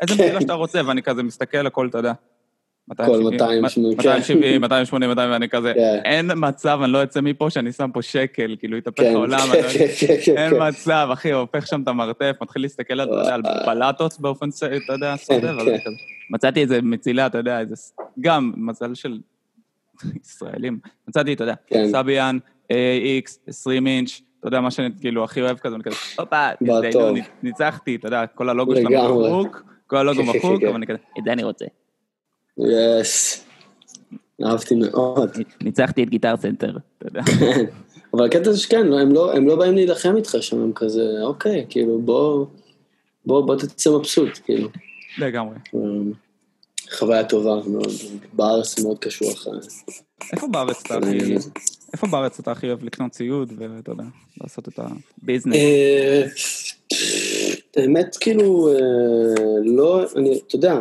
איזה כן. מסילה שאתה רוצה, ואני כזה מסתכל הכל, אתה יודע. כל 270, 270, 280, 200, ואני כזה, כן. אין מצב, אני לא אצא מפה שאני שם פה שקל, כאילו, יתהפך העולם, אין מצב, אחי, הופך שם את המרתף, מתחיל להסתכל על בלטות באופן, אתה יודע, סודר, מצאתי איזה מצילה, אתה יודע, גם מזל של *laughs* ישראלים, מצאתי, אתה יודע, סביאן, X, 20 אינץ', אתה יודע, מה שאני כאילו הכי אוהב כזה, אני כזה, הופה, ניצחתי, אתה יודע, כל הלוגו שלנו מחוק, כל הלוגו *laughs* מחוק, אבל אני כזה, את זה אני רוצה. יס, אהבתי מאוד. ניצחתי את Guitar Center, אתה יודע. *laughs* אבל הקטע זה שכן, הם לא, הם לא באים להילחם איתך שם, הם כזה, אוקיי, כאילו, בוא, בוא, בוא תצא מבסוט, כאילו. לגמרי. אמ, חוויה טובה מאוד, בארץ מאוד קשור לך. איפה בארץ אתה הכי... איפה בארץ אתה הכי אוהב לקנות ציוד ואתה יודע, לעשות את ה business? אה, האמת, כאילו, אה, לא, אני, אתה יודע,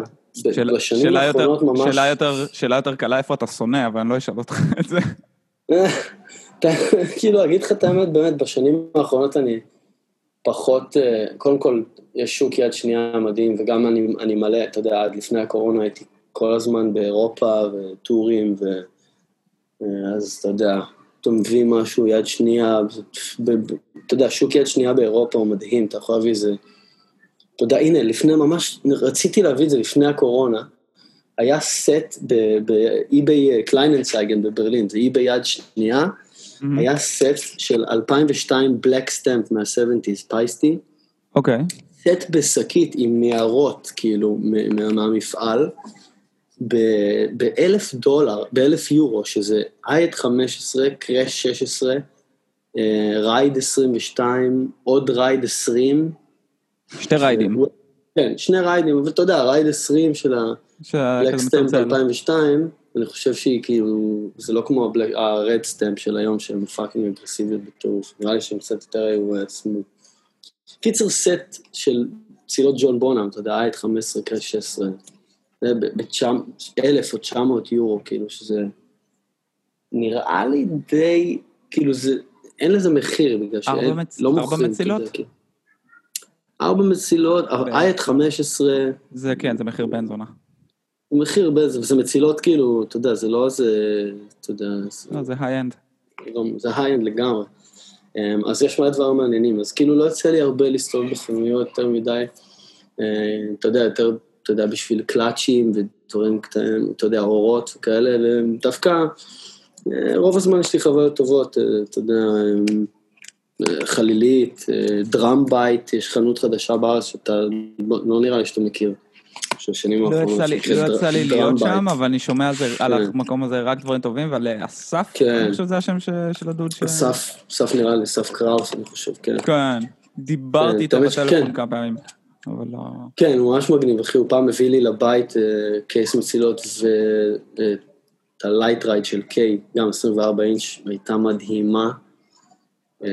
בשנים האחרונות ממש... שאלה יותר, קלה איפה אתה שונא, אבל אני לא אשאל אותך את זה. *laughs* כאילו, אגיד לך את האמת, באמת, בשנים האחרונות אני פחות, אה, קודם כל, יש שוק יד שנייה מדהים, וגם אני, אני מלא, אתה יודע, עד לפני הקורונה הייתי כל הזמן באירופה וטורים, ו... אז אתה יודע, אתה מביא משהו יד שנייה, אתה יודע, שוק יד שנייה באירופה הוא מדהים, אתה יכול להביא איזה... אתה יודע, הנה, לפני ממש, רציתי להביא את זה לפני הקורונה, היה סט ב eBay Kleinanzeigen בברלין, זה eBay יד שנייה, mm-hmm. היה סט של 2002 black stamp מה-70's, Paiste. אוקיי. סט בשקית עם ניירות, כאילו, מהמפעל. באלף דולר, באלף יורו, שזה hi-hat 15, crash 16, ride 22, עוד ride 20. שתי ride ים. כן, שני ride ים, אבל אתה יודע, ride 20 של ה-Black 2002, אני חושב שהיא כאילו, זה לא כמו ה-Red Stamp של היום, שהם fucking אגרסיביות בטירוף, נראה לי שהם קצת יותר היו smooth. קיצר סט של מצילות ג'ון בונאם, אתה יודע, hi-hat 15, crash 16. זה ב-1,000 או 900 יורו, כאילו, שזה נראה לי די, כאילו, זה, אין לזה מחיר, בגלל שאין, מצ... לא מוכרים. ארבע מצילות? כזה, כאילו. ארבע מצילות, hi-hat 15. זה כן, זה מחיר בן זונה. מחיר בן זונה, וזה מצילות כאילו, אתה יודע, זה לא איזה, אתה יודע... לא, זה high-end. זה high-end לגמרי. אמ, אז יש מלא דברים מעניינים, אז כאילו לא יוצא לי הרבה להסתובב בחנויות יותר מדי, אמ, אתה יודע, יותר אתה יודע, בשביל קלאצ'ים ודברים קטנים, אתה יודע, עורות וכאלה, ודווקא אה, רוב הזמן יש לי חוויות טובות, אה, אתה יודע, אה, חלילית, Drum Beat, יש חנות חדשה בארץ שאתה, לא נראה לי שאתה מכיר. של שנים לא האחרונות. לא יצא לי להיות שם, אבל אני שומע על כן. המקום הזה רק דברים טובים, ועל אסף, כן. אני חושב שזה השם של הדוד ש... אסף, אסף נראה לי, אסף קראוס, אני חושב, כן. כן, דיברתי כן, איתו בטלפון כמה פעמים. אבל לא... כן, הוא ממש מגניב, אחי, הוא פעם הביא לי לבית uh, case מצילות ואת ה light ride של K, גם 24 אינץ', הייתה מדהימה. Uh,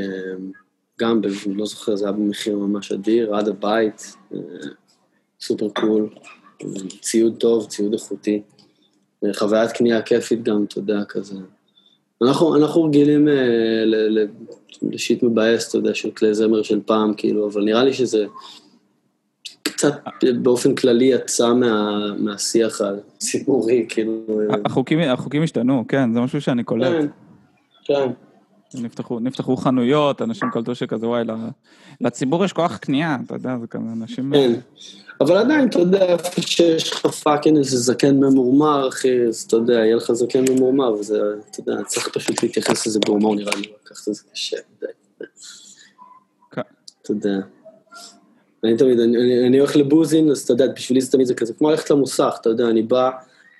גם, לא זוכר, זה היה במחיר ממש אדיר, עד הבית, uh, super cool, ציוד טוב, ציוד איכותי. חוויית קנייה כיפית גם, אתה יודע, כזה. אנחנו, אנחנו רגילים אה, ל shit מבאס, אתה יודע, של כלי זמר של פעם, כאילו, אבל נראה לי שזה קצת באופן כללי יצא מה, מהשיח הציבורי, כאילו... החוקים, החוקים השתנו, כן, זה משהו שאני קולט. כן, כן. נפתחו, נפתחו חנויות, אנשים קלטו שכזה, וואי, לציבור יש כוח קנייה, אתה יודע, זה כזה אנשים... כן, אבל עדיין, אתה יודע, איפה שיש לך fucking איזה זקן ממורמר, אחי, אז אתה יודע, יהיה לך זקן ממורמר, וזה, אתה יודע, צריך פשוט להתייחס לזה בהומור, נראה לי, לקחת את זה קשה. כן. אתה יודע. אני תמיד, אני, אני, אני הולך לבוזין, אז אתה יודע, בשבילי זה תמיד זה כזה, כמו ללכת למוסך, אתה יודע, אני בא,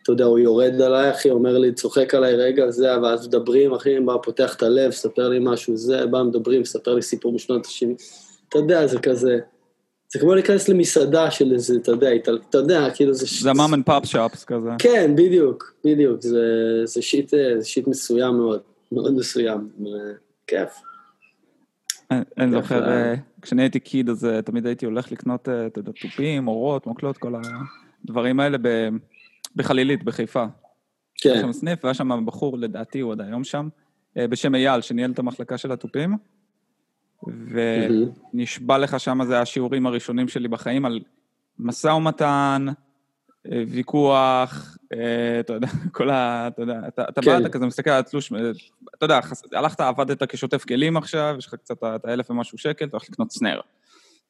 אתה יודע, הוא יורד עליי, אחי, אומר לי, צוחק עליי רגע, זה, ואז מדברים, אחי, בא, פותח את הלב, ספר לי משהו, זה, בא, מדברים, ספר לי סיפור משנות ה-70. אתה יודע, זה כזה, זה כמו להיכנס למסעדה של איזה, אתה יודע, אתה יודע, כאילו זה... זה mom and pop shops כזה. כן, בדיוק, בדיוק, זה, זה shit, זה shit מסוים מאוד, מאוד מסוים, כיף. אני זוכר, אה, כשאני הייתי קיד, אז אה, תמיד הייתי הולך לקנות, אה, אתה יודע, תופים, אורות, מוקלות, כל הדברים האלה בחלילית, בחיפה. כן. היה שם סניף, והיה שם בחור, לדעתי, הוא עד היום שם, בשם אייל, שניהל את המחלקה של התופים. ונשבע לך שם, זה השיעורים הראשונים שלי בחיים על משא ומתן, ויכוח, אתה יודע, *laughs* כל ה... אתה יודע, אתה, אתה כן. בא, אתה כזה מסתכל על התלוש, אתה יודע, הלכת, עבדת כשוטף כלים עכשיו, יש לך קצת את האלף ומשהו שקל, אתה הולך לקנות סנר.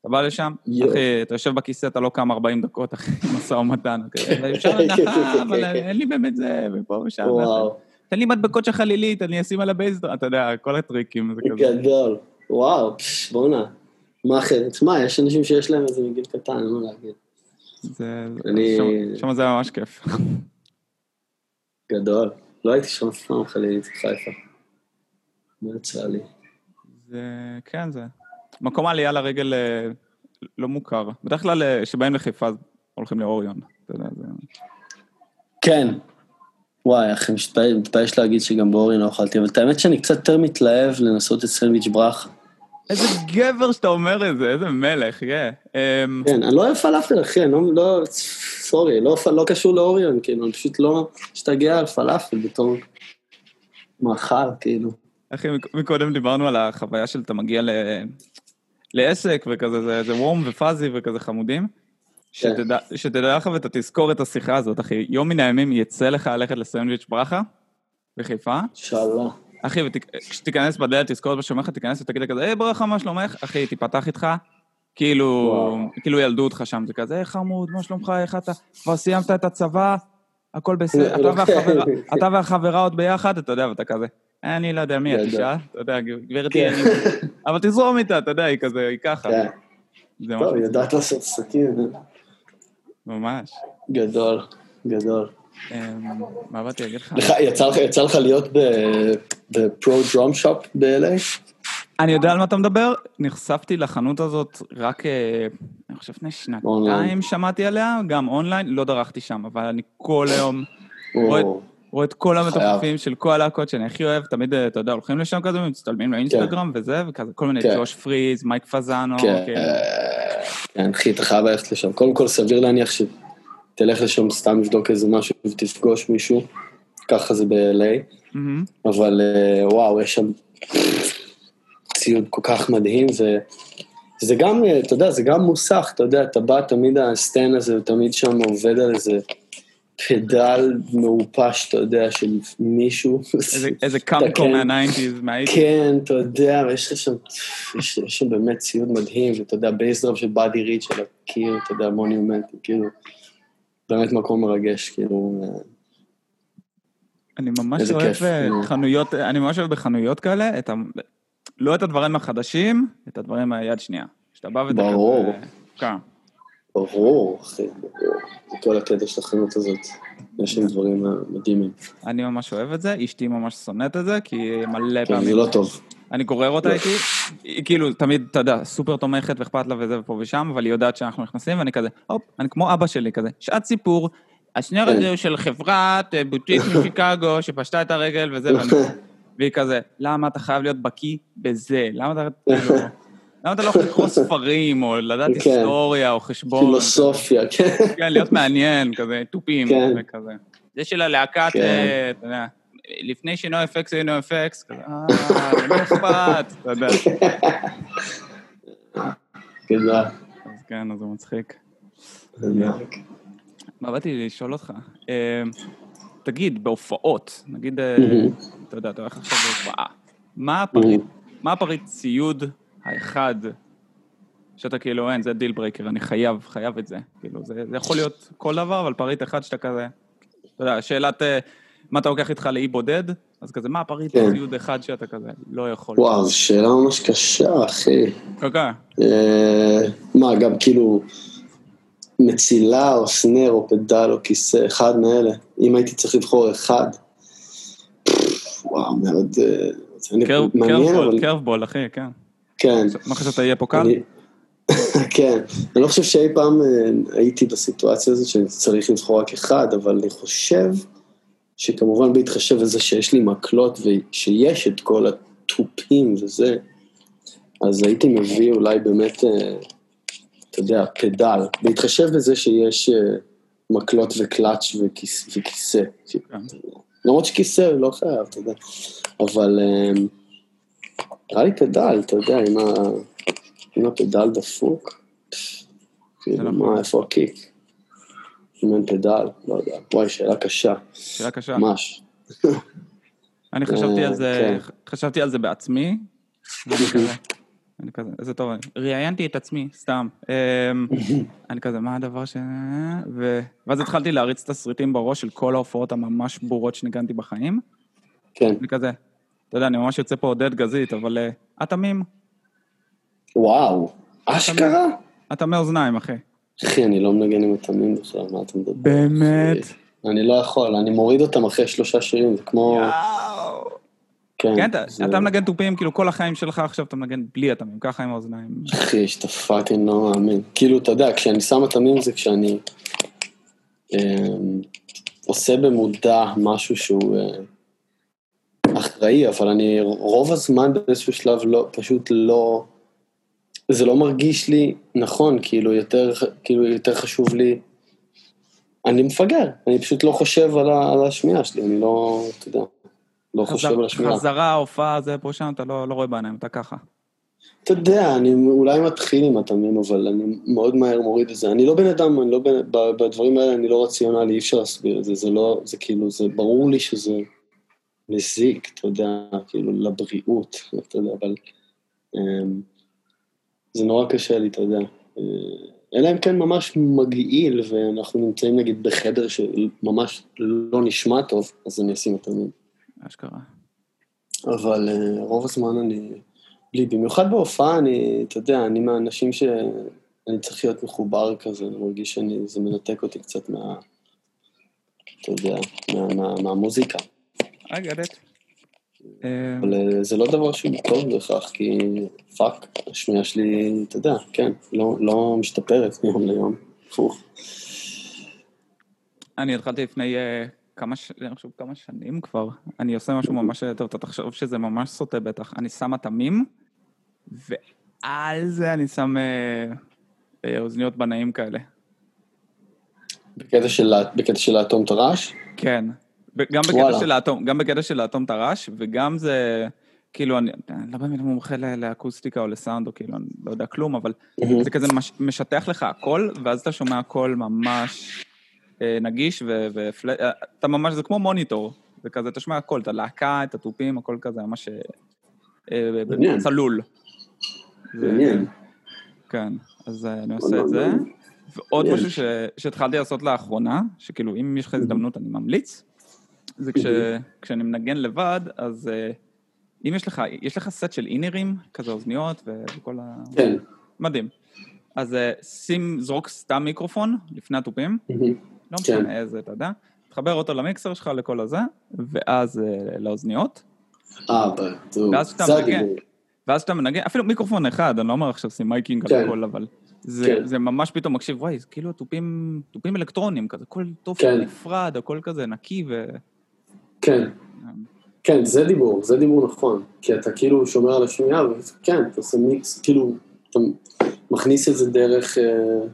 אתה בא לשם, אחי, אתה יושב בכיסא, אתה לא קם 40 דקות, אחי, משא ומתן, *laughs* אפשר הנחה, אבל אין לי באמת זה, ופה ושם. תן לי מדבקות של חלילית, אני אשים על הבייסדרה, אתה יודע, כל הטריקים, זה כזה. גדול, וואו, בואנה. מה אחרת? תשמע, יש אנשים שיש להם איזה מגיל קטן, אין מה להגיד. שם זה היה ממש כיף. גדול. לא הייתי שם אף פעם חלילית חיפה. לא יצא לי. זה, כן, זה. מקום העלייה לרגל אה, לא מוכר. בדרך כלל אה, כשבאים לחיפה הולכים לאוריון. אתה יודע, זה... כן. וואי, אחי, מתבייש להגיד שגם באוריון לא אכלתי, אבל את האמת שאני קצת יותר מתלהב לנסות את סנדוויץ' ברכה. איזה גבר שאתה אומר את זה, איזה מלך. אמ, כן, אני לא אוהב פלאפל, אחי, אני לא, לא סורי, לא, לא קשור לאוריון, כאילו, אני פשוט לא משתגע על פלאפל בתור מאכל, כאילו. אחי, מקודם דיברנו על החוויה של אתה מגיע ל... לעסק וכזה, זה, זה וורם ופאזי וכזה חמודים. כן. שתדע, שתדע לך ואתה תזכור את השיחה הזאת, אחי. יום מן הימים יצא לך ללכת לסנדוויץ' ברכה בחיפה. אינשאללה. אחי, כשתיכנס בדלת, תזכור את מה שאומר לך, תיכנס ותגיד לה כזה, היי ברכה, מה שלומך? אחי, תיפתח איתך, כאילו, כאילו ילדו אותך שם, זה כזה, היי חמוד, מה שלומך, איך אתה? כבר סיימת את הצבא, הכל בסדר. אתה והחברה עוד ביחד, אתה יודע, ואתה כזה, אני לא יודע מי את, אישה, אתה יודע, גברתי, כן. אבל תזרום איתה, אתה יודע, היא כזה, היא ככה. כן. טוב, יודעת לעשות סכין. ממש. גדול, גדול. אמ, מה באתי להגיד לך? יצא לך להיות בפרו דרום שופ ב-LA? אני יודע על מה אתה מדבר, נחשפתי לחנות הזאת רק, אה, אני חושב לפני שנתיים שמעתי עליה, גם אונליין, לא דרכתי שם, אבל אני כל היום רואה את כל המתופפים של כל הלהקות שאני הכי אוהב, תמיד, אה, אתה יודע, הולכים לשם כזה, מצטלמים לאינסטגרם כן. וזה, וכזה, כל מיני כן. ג'וש פריז, מייק פזאנו, כן, כאילו. כן, אחי, אתה חייב ללכת לשם. קודם כל, סביר להניח. תלך לשם סתם לבדוק איזה משהו ותפגוש מישהו, ככה זה ב-LA, mm-hmm. אבל אה, וואו, יש שם ציוד כל כך מדהים, וזה גם, אה, אתה יודע, זה גם מוסך, אתה יודע, אתה בא, תמיד הסטן הזה, הוא תמיד שם עובד על איזה פדל מעופש, אתה יודע, של מישהו. איזה Camco מה nineties, מה eighties. כן, אתה יודע, ויש שם, יש שם באמת ציוד מדהים, ואתה יודע, בייסדרוב של באדי ריד של הקיר, אתה יודע, מונימנטים, כאילו. באמת מקום מרגש, כאילו... אה, אני ממש אוהב כיף, אה, כאילו. חנויות, אני ממש אוהב בחנויות כאלה, את ה... לא את הדברים החדשים, את הדברים מהיד שנייה. שאתה בא ואתה. ברור. כן. ברור, אחי, ברור. זה כל הקטע של החנות הזאת. יש שם דברים מדהימים. אני ממש אוהב את זה, אשתי ממש שונאת את זה, כי מלא פעמים... כן, זה לא טוב. אני גורר אותה. איתי, היא כאילו תמיד, אתה יודע, סופר תומכת ואכפת לה וזה ופה ושם, אבל היא יודעת שאנחנו נכנסים, ואני כזה, הופ, אני כמו אבא שלי כזה, שעת סיפור, השנר הזה הוא של חברת אה, בוטיק *laughs* משיקגו, שפשטה את הרגל וזה, והיא כזה, למה אתה חייב להיות בקיא בזה? למה אתה... *laughs* כאילו, למה אתה לא יכול לקרוא ספרים, או לדעת כן. היסטוריה, או חשבון? פילוסופיה, כן. כן, להיות מעניין, כזה, תופים, וכזה. זה של הלהקת, כן. אה, אתה יודע, לפני ש NOFX היו NOFX, כזה, אה, לא אכפת, אתה יודע. *laughs* כן, אז כן, אז זה מצחיק. מה באתי לשאול אותך? אה, תגיד, בהופעות, נגיד, אה, אתה יודע, אתה הולך עכשיו בהופעה, מה הפריט ציוד האחד שאתה כאילו, אין, זה deal breaker, אני חייב, חייב את זה. כאילו, זה, זה יכול להיות כל דבר, אבל פריט אחד שאתה כזה, אתה יודע, שאלת מה אתה לוקח איתך לאי בודד, אז כזה, מה הפריט כן. ציוד אחד שאתה כזה לא יכול... וואו, זו שאלה ממש קשה, אחי. אוקיי. אה, מה, גם כאילו, מצילה או סנר או פדל או כיסא, אחד מאלה. אם הייתי צריך לבחור אחד, וואו, מאוד... אה, קרבבול, קרבבול, אחי, כן. כן. מה חשבת, יהיה פה קל? *laughs* כן, אני לא חושב שאי פעם אה, הייתי בסיטואציה הזאת שאני צריך לבחור רק אחד, אבל אני חושב שכמובן בהתחשב בזה שיש לי מקלות ושיש את כל התופים וזה, אז הייתי מביא אולי באמת, אה, אתה יודע, פדל, בהתחשב בזה שיש אה, מקלות וקלאץ' וכיסא. כן. למרות שכיסא לא חייב, אתה יודע, אבל נראה לי פדל, אתה יודע, עם ה... אם הפדל דפוק, כאילו מה, איפה הקיק? אין פדל, לא יודע. וואי, שאלה קשה. שאלה קשה. ממש. אני חשבתי על זה, כן. חשבתי על זה בעצמי, אני כזה, איזה טוב, ראיינתי את עצמי, סתם. אמ, *laughs* אני כזה, מה הדבר ש... ואז התחלתי להריץ תסריטים בראש של כל ההופעות הממש ברורות שניגנתי בחיים. כן. אני כזה, אתה יודע, אני ממש יוצא פה עודד גזית, אבל אטמים, אה, וואו, אשכרה? אתה מאוזניים, אחי. אחי, אני לא מנגן עם התמים בכלל, מה אתה מדבר? באמת? אני לא יכול, אני מוריד אותם אחרי שלושה שירים, זה כמו... כן, כן אתה מנגן תופים, כאילו כל החיים שלך עכשיו אתה מנגן בלי התמים, ככה עם האוזניים. אחי, פאקינג לא מאמין. כאילו, אתה יודע, כשאני שם התמים זה כשאני אמ, עושה במודע משהו שהוא אה, אחראי, אבל אני רוב הזמן באיזשהו שלב לא, פשוט לא... זה לא מרגיש לי נכון, כאילו יותר, כאילו יותר חשוב לי... אני מפגר, אני פשוט לא חושב על, ה, על השמיעה שלי, אני לא, אתה יודע, לא חזר, חושב על השמיעה. חזרה, הופעה, זה פה שם, אתה לא, לא רואה בעיניים, אתה ככה. אתה יודע, אני אולי מתחיל עם התמים, אבל אני מאוד מהר מוריד את זה. אני לא בן אדם, אני לא בן, בדברים האלה אני לא רציונלי, אי אפשר להסביר את זה, זה לא, זה כאילו, זה ברור לי שזה מזיק, אתה יודע, כאילו, לבריאות, אתה יודע, אבל... אמ, זה נורא קשה לי, אתה יודע. אה, אלא אם כן ממש מגעיל, ואנחנו נמצאים נגיד בחדר שממש לא נשמע טוב, אז אני אשים את המילים. אשכרה. אבל uh, רוב הזמן אני... בלי, במיוחד בהופעה, אני, אתה יודע, אני מהאנשים שאני צריך להיות מחובר כזה, אני מרגיש שזה מנתק אותי קצת מה... אתה יודע, מה, מה, מהמוזיקה. I get it. אבל אה, זה לא דבר שהוא טוב בהכרח, כי fuck, השמיעה שלי, אתה יודע, כן, לא, לא משתפרת מיום ליום, הפוך. אני התחלתי לפני uh, כמה, ש... אני חושב כמה שנים כבר, אני עושה משהו ממש טוב, אתה תחשוב שזה ממש סוטה בטח, אני שם אטמים, ועל זה אני שם uh, אוזניות בנאים כאלה. בקטע של, בקטע של לאטום את הרעש? כן. גם בקטע של האטום, גם בקטע של האטום טרש, וגם זה, כאילו, אני, אני לא באמת מומחה לאקוסטיקה או לסאונד, או כאילו, אני לא יודע כלום, אבל mm-hmm. זה כזה מש, משטח לך הכל, ואז אתה שומע הכל ממש אה, נגיש, ואתה ממש, זה כמו מוניטור, זה כזה, אתה שומע הכל, את הלהקה, את התופים, הכל כזה, ממש אה, אה צלול. מעניין. כן, אז אה, אני עושה את זה. ועוד משהו שהתחלתי לעשות לאחרונה, שכאילו, אם יש לך הזדמנות, אני ממליץ, זה כש, כשאני מנגן לבד, אז uh, אם יש לך, יש לך סט של אינרים, כזה אוזניות וכל ה... כן. מדהים. אז uh, שים, זרוק סתם מיקרופון לפני התופים, לא משנה כן. איזה, אתה יודע, תחבר אותו למיקסר שלך, לכל הזה, ואז uh, לאוזניות. אה. ואז כשאתה מנגן, ואז כשאתה מנגן, אפילו מיקרופון אחד, אני לא אומר עכשיו שים miking כן. על הכל, אבל זה, כן. זה ממש פתאום מקשיב, וואי, זה כאילו תופים, תופים אלקטרונים, כזה, כל תוף כן. נפרד, הכל כזה נקי ו... כן. כן, זה דיבור, זה דיבור נכון. כי אתה כאילו שומר על השמיעה, וכן, אתה עושה מיקס, כאילו, אתה מכניס את זה דרך אה,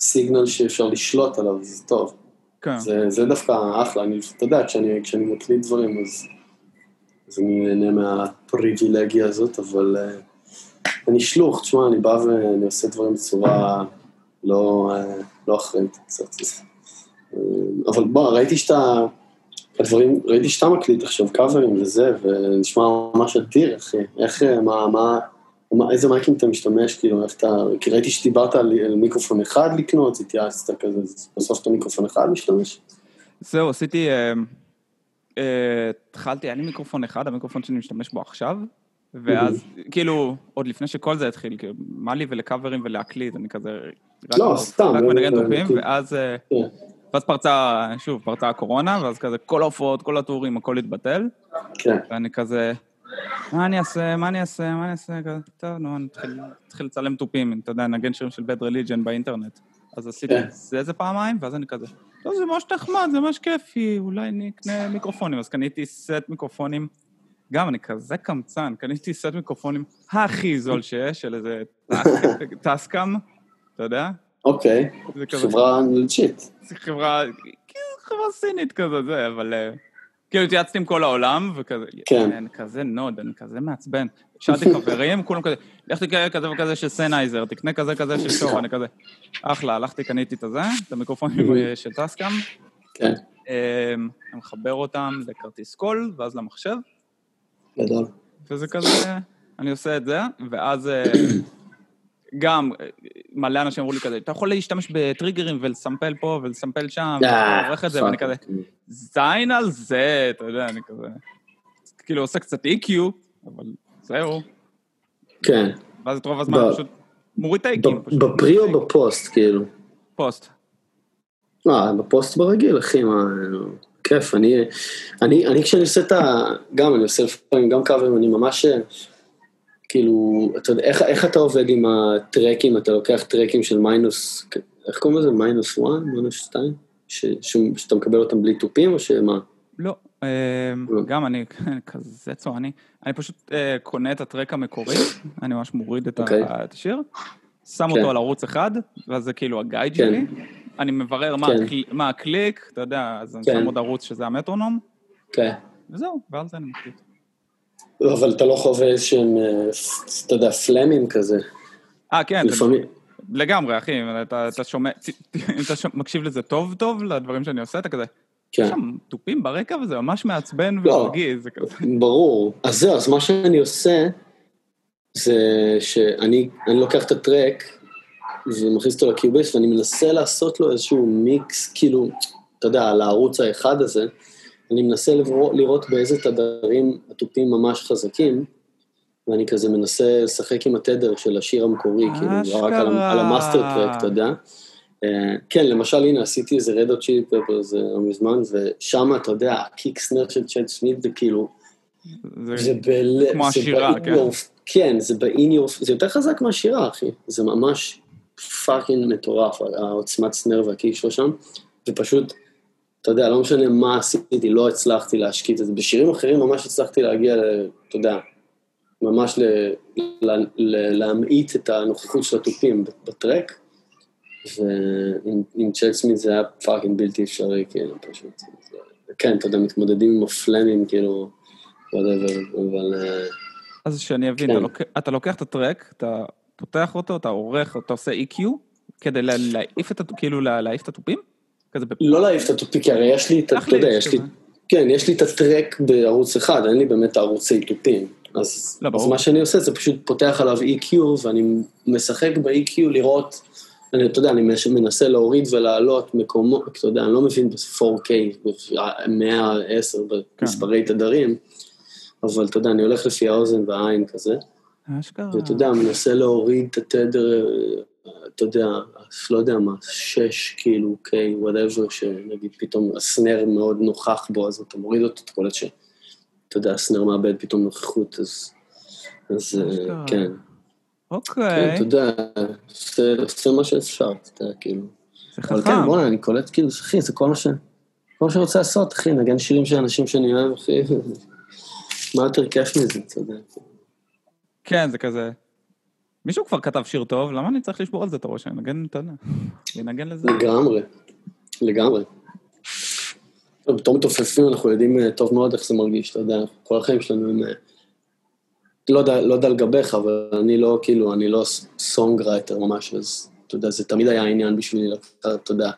סיגנל שאפשר לשלוט עליו, זה טוב. כן. זה, זה דווקא אחלה, אני, אתה יודע, כשאני, כשאני מקליט דברים, אז, אז אני נהנה מהפריבילגיה הזאת, אבל uh, אני שלוח, תשמע, אני בא ואני עושה דברים בצורה לא, uh, לא אחראית קצת. Uh, אבל בוא, ראיתי שאתה, הדברים, ראיתי שאתה מקליט עכשיו קאברים וזה, ונשמע ממש אדיר, אחי. איך, מה, מה, מה, איזה מייקים אתה משתמש, כאילו, איך אתה, כי ראיתי שדיברת על, על מיקרופון אחד לקנות, התייעצת כזה, בסוף אתה מיקרופון אחד משתמש? זהו, עשיתי, אה, אה, התחלתי, היה לי מיקרופון אחד, המיקרופון שאני משתמש בו עכשיו, ואז, כאילו, עוד לפני שכל זה התחיל, כאילו, מה לי ולקאברים ולהקליט, אני כזה... לא, סתם. רק מנגן דופים, ואז... כן. ואז פרצה, שוב, פרצה הקורונה, ואז כזה כל ההופעות, כל הטורים, הכל התבטל. כן. ואני כזה, מה אני אעשה, מה אני אעשה, מה אני אעשה, כזה, טוב, נו, אני אתחיל לצלם תופים, אתה יודע, נגן שירים של בד רליג'ן באינטרנט. אז עשיתי כן. את זה איזה פעמיים, ואז אני כזה, לא, זה ממש נחמד, זה ממש כיפי, אולי אני אקנה מיקרופונים. אז קניתי סט מיקרופונים, גם אני כזה קמצן, קניתי סט מיקרופונים הכי זול שיש, של איזה טסקאם, אתה יודע? אוקיי, חברה. זה חברה, כאילו חברה סינית כזה, זה, אבל... אה, כאילו התייעצתי עם כל העולם, וכזה, כן. אני כזה נודג', אני כזה מעצבן. שאלתי חברים, כולם כזה, לך תקנה כזה וכזה של Sennheiser, תקנה כזה כזה של Shure, אני כזה, אחלה, הלכתי, קניתי את הזה, את המיקרופונים *laughs* של Tascam. כן. אמ, אני מחבר אותם לכרטיס קול, ואז למחשב. גדול. וזה כזה, אני עושה את זה, ואז אה, גם, מלא אנשים אמרו לי כזה, אתה יכול להשתמש בטריגרים ולסמפל פה ולסמפל שם, ועורך את זה, ואני כזה, זין על זה, אתה יודע, אני כזה, כאילו עושה קצת EQ, אבל זהו. כן. ואז את רוב הזמן פשוט מוריד את האיקים. ב pre או בפוסט, כאילו? פוסט. אה, בפוסט ברגיל, אחי, מה... כיף, אני, אני, אני כשאני עושה את ה... גם, אני עושה לפעמים גם קאברים, אני ממש... כאילו, אתה יודע, איך, איך אתה עובד עם הטרקים? אתה לוקח טרקים של מיינוס, איך קוראים לזה? מיינוס 1? מיינוס 2? שאתה מקבל אותם בלי תופים או שמה? לא, אה, לא. גם אני *laughs* כזה צועני. אני פשוט אה, קונה את ה track המקורי, אני ממש מוריד את אוקיי. השיר, שם אותו כן. על ערוץ אחד, ואז זה כאילו ה guide כן. שלי. אני מברר מה הקליק, אתה יודע, אז אני שם עוד ערוץ שזה המטרונום. כן. וזהו, זה אני מקליט. אבל אתה לא חווה איזשהם, אה, אתה יודע, פלמים כזה. אה, כן. לפעמים. לגמרי, אחי, אתה, אתה שומע, *laughs* אתה מקשיב לזה טוב טוב, לדברים שאני עושה, אתה כזה, כן. יש שם תופים ברקע וזה ממש מעצבן לא, ומרגיז, זה כזה. *laughs* ברור. אז זהו, אז מה שאני עושה, זה שאני לוקח את הטרק ומכניס אותו לקיובייס ואני מנסה לעשות לו איזשהו מיקס, כאילו, אתה יודע, על הערוץ האחד הזה, אני מנסה לראות, לראות באיזה תדרים התופים ממש חזקים, ואני כזה מנסה לשחק עם התדר של השיר המקורי, כאילו, רק על, על ה master track, אתה יודע. Uh, כן, למשל, הנה, עשיתי איזה Red Hot Chili Peppers לא מזמן, ושם, אתה יודע, ה kick snare של צ'אד סמית זה כאילו... זה, זה בל... כמו השירה, כן. Your, כן, זה ב-in your... זה יותר חזק מהשירה, אחי. זה ממש פאקינג מטורף, העוצמת snare וה kick שלו שם, ופשוט... אתה יודע, לא משנה מה עשיתי, לא הצלחתי להשקיט את זה. בשירים אחרים ממש הצלחתי להגיע, אתה יודע, ממש ל, ל, ל, להמעיט את הנוכחות של התופים ב track, ועם צ'אד סמית זה היה fucking בלתי אפשרי, כאילו, פשוט. כן, אתה יודע, מתמודדים עם הפלמים, כאילו, whatever, אבל... אה, אז שאני אבין, כן. אתה, לוק... אתה לוקח את ה track, אתה פותח אותו, אתה עורך, אתה עושה EQ, כדי להעיף את, כאילו, להעיף את התופים? כזה... לא להעיף את התופים, כי הרי יש לי את, אתה יודע, יש לי, כן, יש לי את ה track בערוץ אחד, אין לי באמת ערוצי תופים. אז, לא, אז מה שאני עושה זה פשוט פותח עליו EQ, ואני משחק ב-EQ לראות, אני, אתה יודע, אני מנסה להוריד ולהעלות מקומות, אתה יודע, אני לא מבין ב-4K, ב-110 במספרי כן. תדרים, אבל אתה יודע, אני הולך לפי האוזן והעין כזה. אשכרה. ואתה יודע, מנסה להוריד את התדר אתה יודע, לא יודע מה, שש, כאילו, K, whatever, שנגיד פתאום ה snare מאוד נוכח בו, אז אתה מוריד אותו, אתה קולט ש... אתה יודע, הסנר מאבד פתאום נוכחות, אז... אז אה, כן. אוקיי. כן, אתה יודע, עושה מה שאפשר, אתה יודע, כאילו. זה חכם. אבל כן, בוא'נה, אני קולט, כאילו, אחי, זה כל מה ש... כל מה שאני רוצה לעשות, אחי, נגן שירים של אנשים שאני אוהב, אחי. *laughs* מה יותר כיף מזה, אתה יודע. כן, זה כזה. מישהו כבר כתב שיר טוב, למה אני צריך לשבור על זה את הראש? אני אנגן, אתה יודע, אני אנגן לזה. לגמרי, לגמרי. בתור מתופפים אנחנו יודעים אה, טוב מאוד איך זה מרגיש, אתה יודע, כל החיים שלנו הם... אה, לא יודע, לא יודע לגביך, אבל אני לא, כאילו, אני לא songwriter ממש, אז אתה יודע, זה תמיד היה עניין בשבילי, אתה יודע,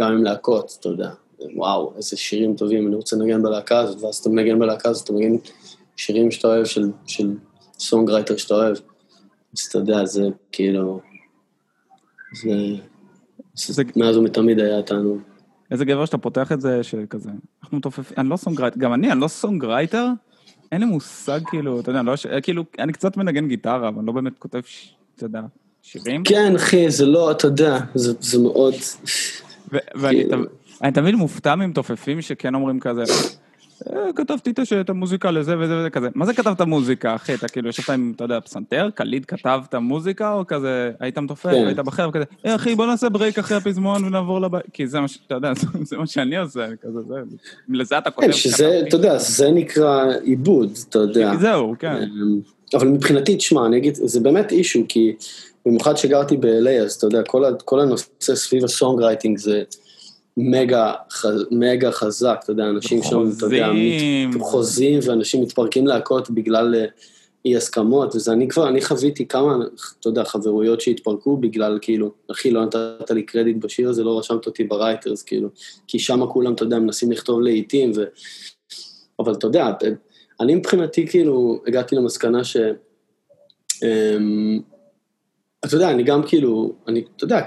גם עם להקות, אתה יודע, וואו, איזה שירים טובים, אני רוצה לנגן בלהקה הזאת, ואז אתה מנגן בלהקה הזאת, אתה מנגן שירים שאתה אוהב, של, של songwriter שאתה אוהב. אז אתה יודע, זה כאילו... זה... זה... מאז ומתמיד היה תענוג. איזה גבר שאתה פותח את זה, שכזה, אנחנו מתופפים, אני לא songwriter, גם אני, אני לא songwriter, אין לי מושג, כאילו, אתה יודע, לא, כאילו, אני קצת מנגן גיטרה, אבל אני לא באמת כותב, אתה יודע, שירים. כן, אחי, זה לא, אתה יודע, זה, זה מאוד... ואני כאילו- תמיד מופתע ממתופפים שכן אומרים כזה, אה, כתבתי את המוזיקה לזה וזה וזה כזה. מה זה כתבת מוזיקה, אחי? אתה כאילו ישבת עם, אתה יודע, פסנתר, קלידים כתבת מוזיקה, או כזה, היית מתופף, כן. היית בחדר, וכזה, אה, אחי, בוא נעשה break אחרי הפזמון ונעבור לבית, כי זה מה ש... אתה יודע, זה מה שאני עושה, כזה, זה, לזה אתה כותב. כן, שזה, אתה יודע, זה נקרא עיבוד, אתה יודע. זהו, כן. אמ, אבל מבחינתי, תשמע, אני אגיד, זה באמת issue, כי במיוחד שגרתי ב-LA, אז אתה יודע, כל הנושא סביב ה songwriting זה... מגה, מגה חזק, אתה יודע, אנשים שם, אתה יודע, מת, חוזים, ואנשים מתפרקים להקות בגלל אה, אי הסכמות, וזה אני כבר, אני חוויתי כמה, אתה יודע, חברויות שהתפרקו בגלל, כאילו, אחי, לא נתת לי קרדיט בשיר הזה, לא רשמת אותי ב writers, כאילו, כי שם כולם, אתה יודע, מנסים לכתוב לעיתים, ו... אבל אתה יודע, אני מבחינתי, כאילו, הגעתי למסקנה ש... אמ, אתה יודע, אני גם כאילו, אני, אתה יודע,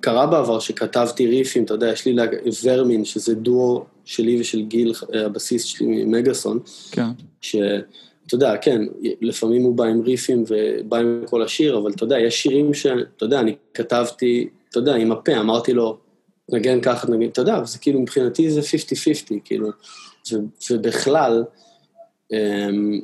קרה בעבר שכתבתי ריפים, אתה יודע, יש לי ורמין, שזה דואו שלי ושל גיל, הבסיס שלי ממגאסון. כן. שאתה יודע, כן, לפעמים הוא בא עם ריפים ובא עם כל השיר, אבל אתה יודע, יש שירים שאתה יודע, אני כתבתי, אתה יודע, עם הפה, אמרתי לו, נגן ככה, נגן, אתה יודע, זה כאילו, מבחינתי זה 50-50, כאילו, ובכלל, Um,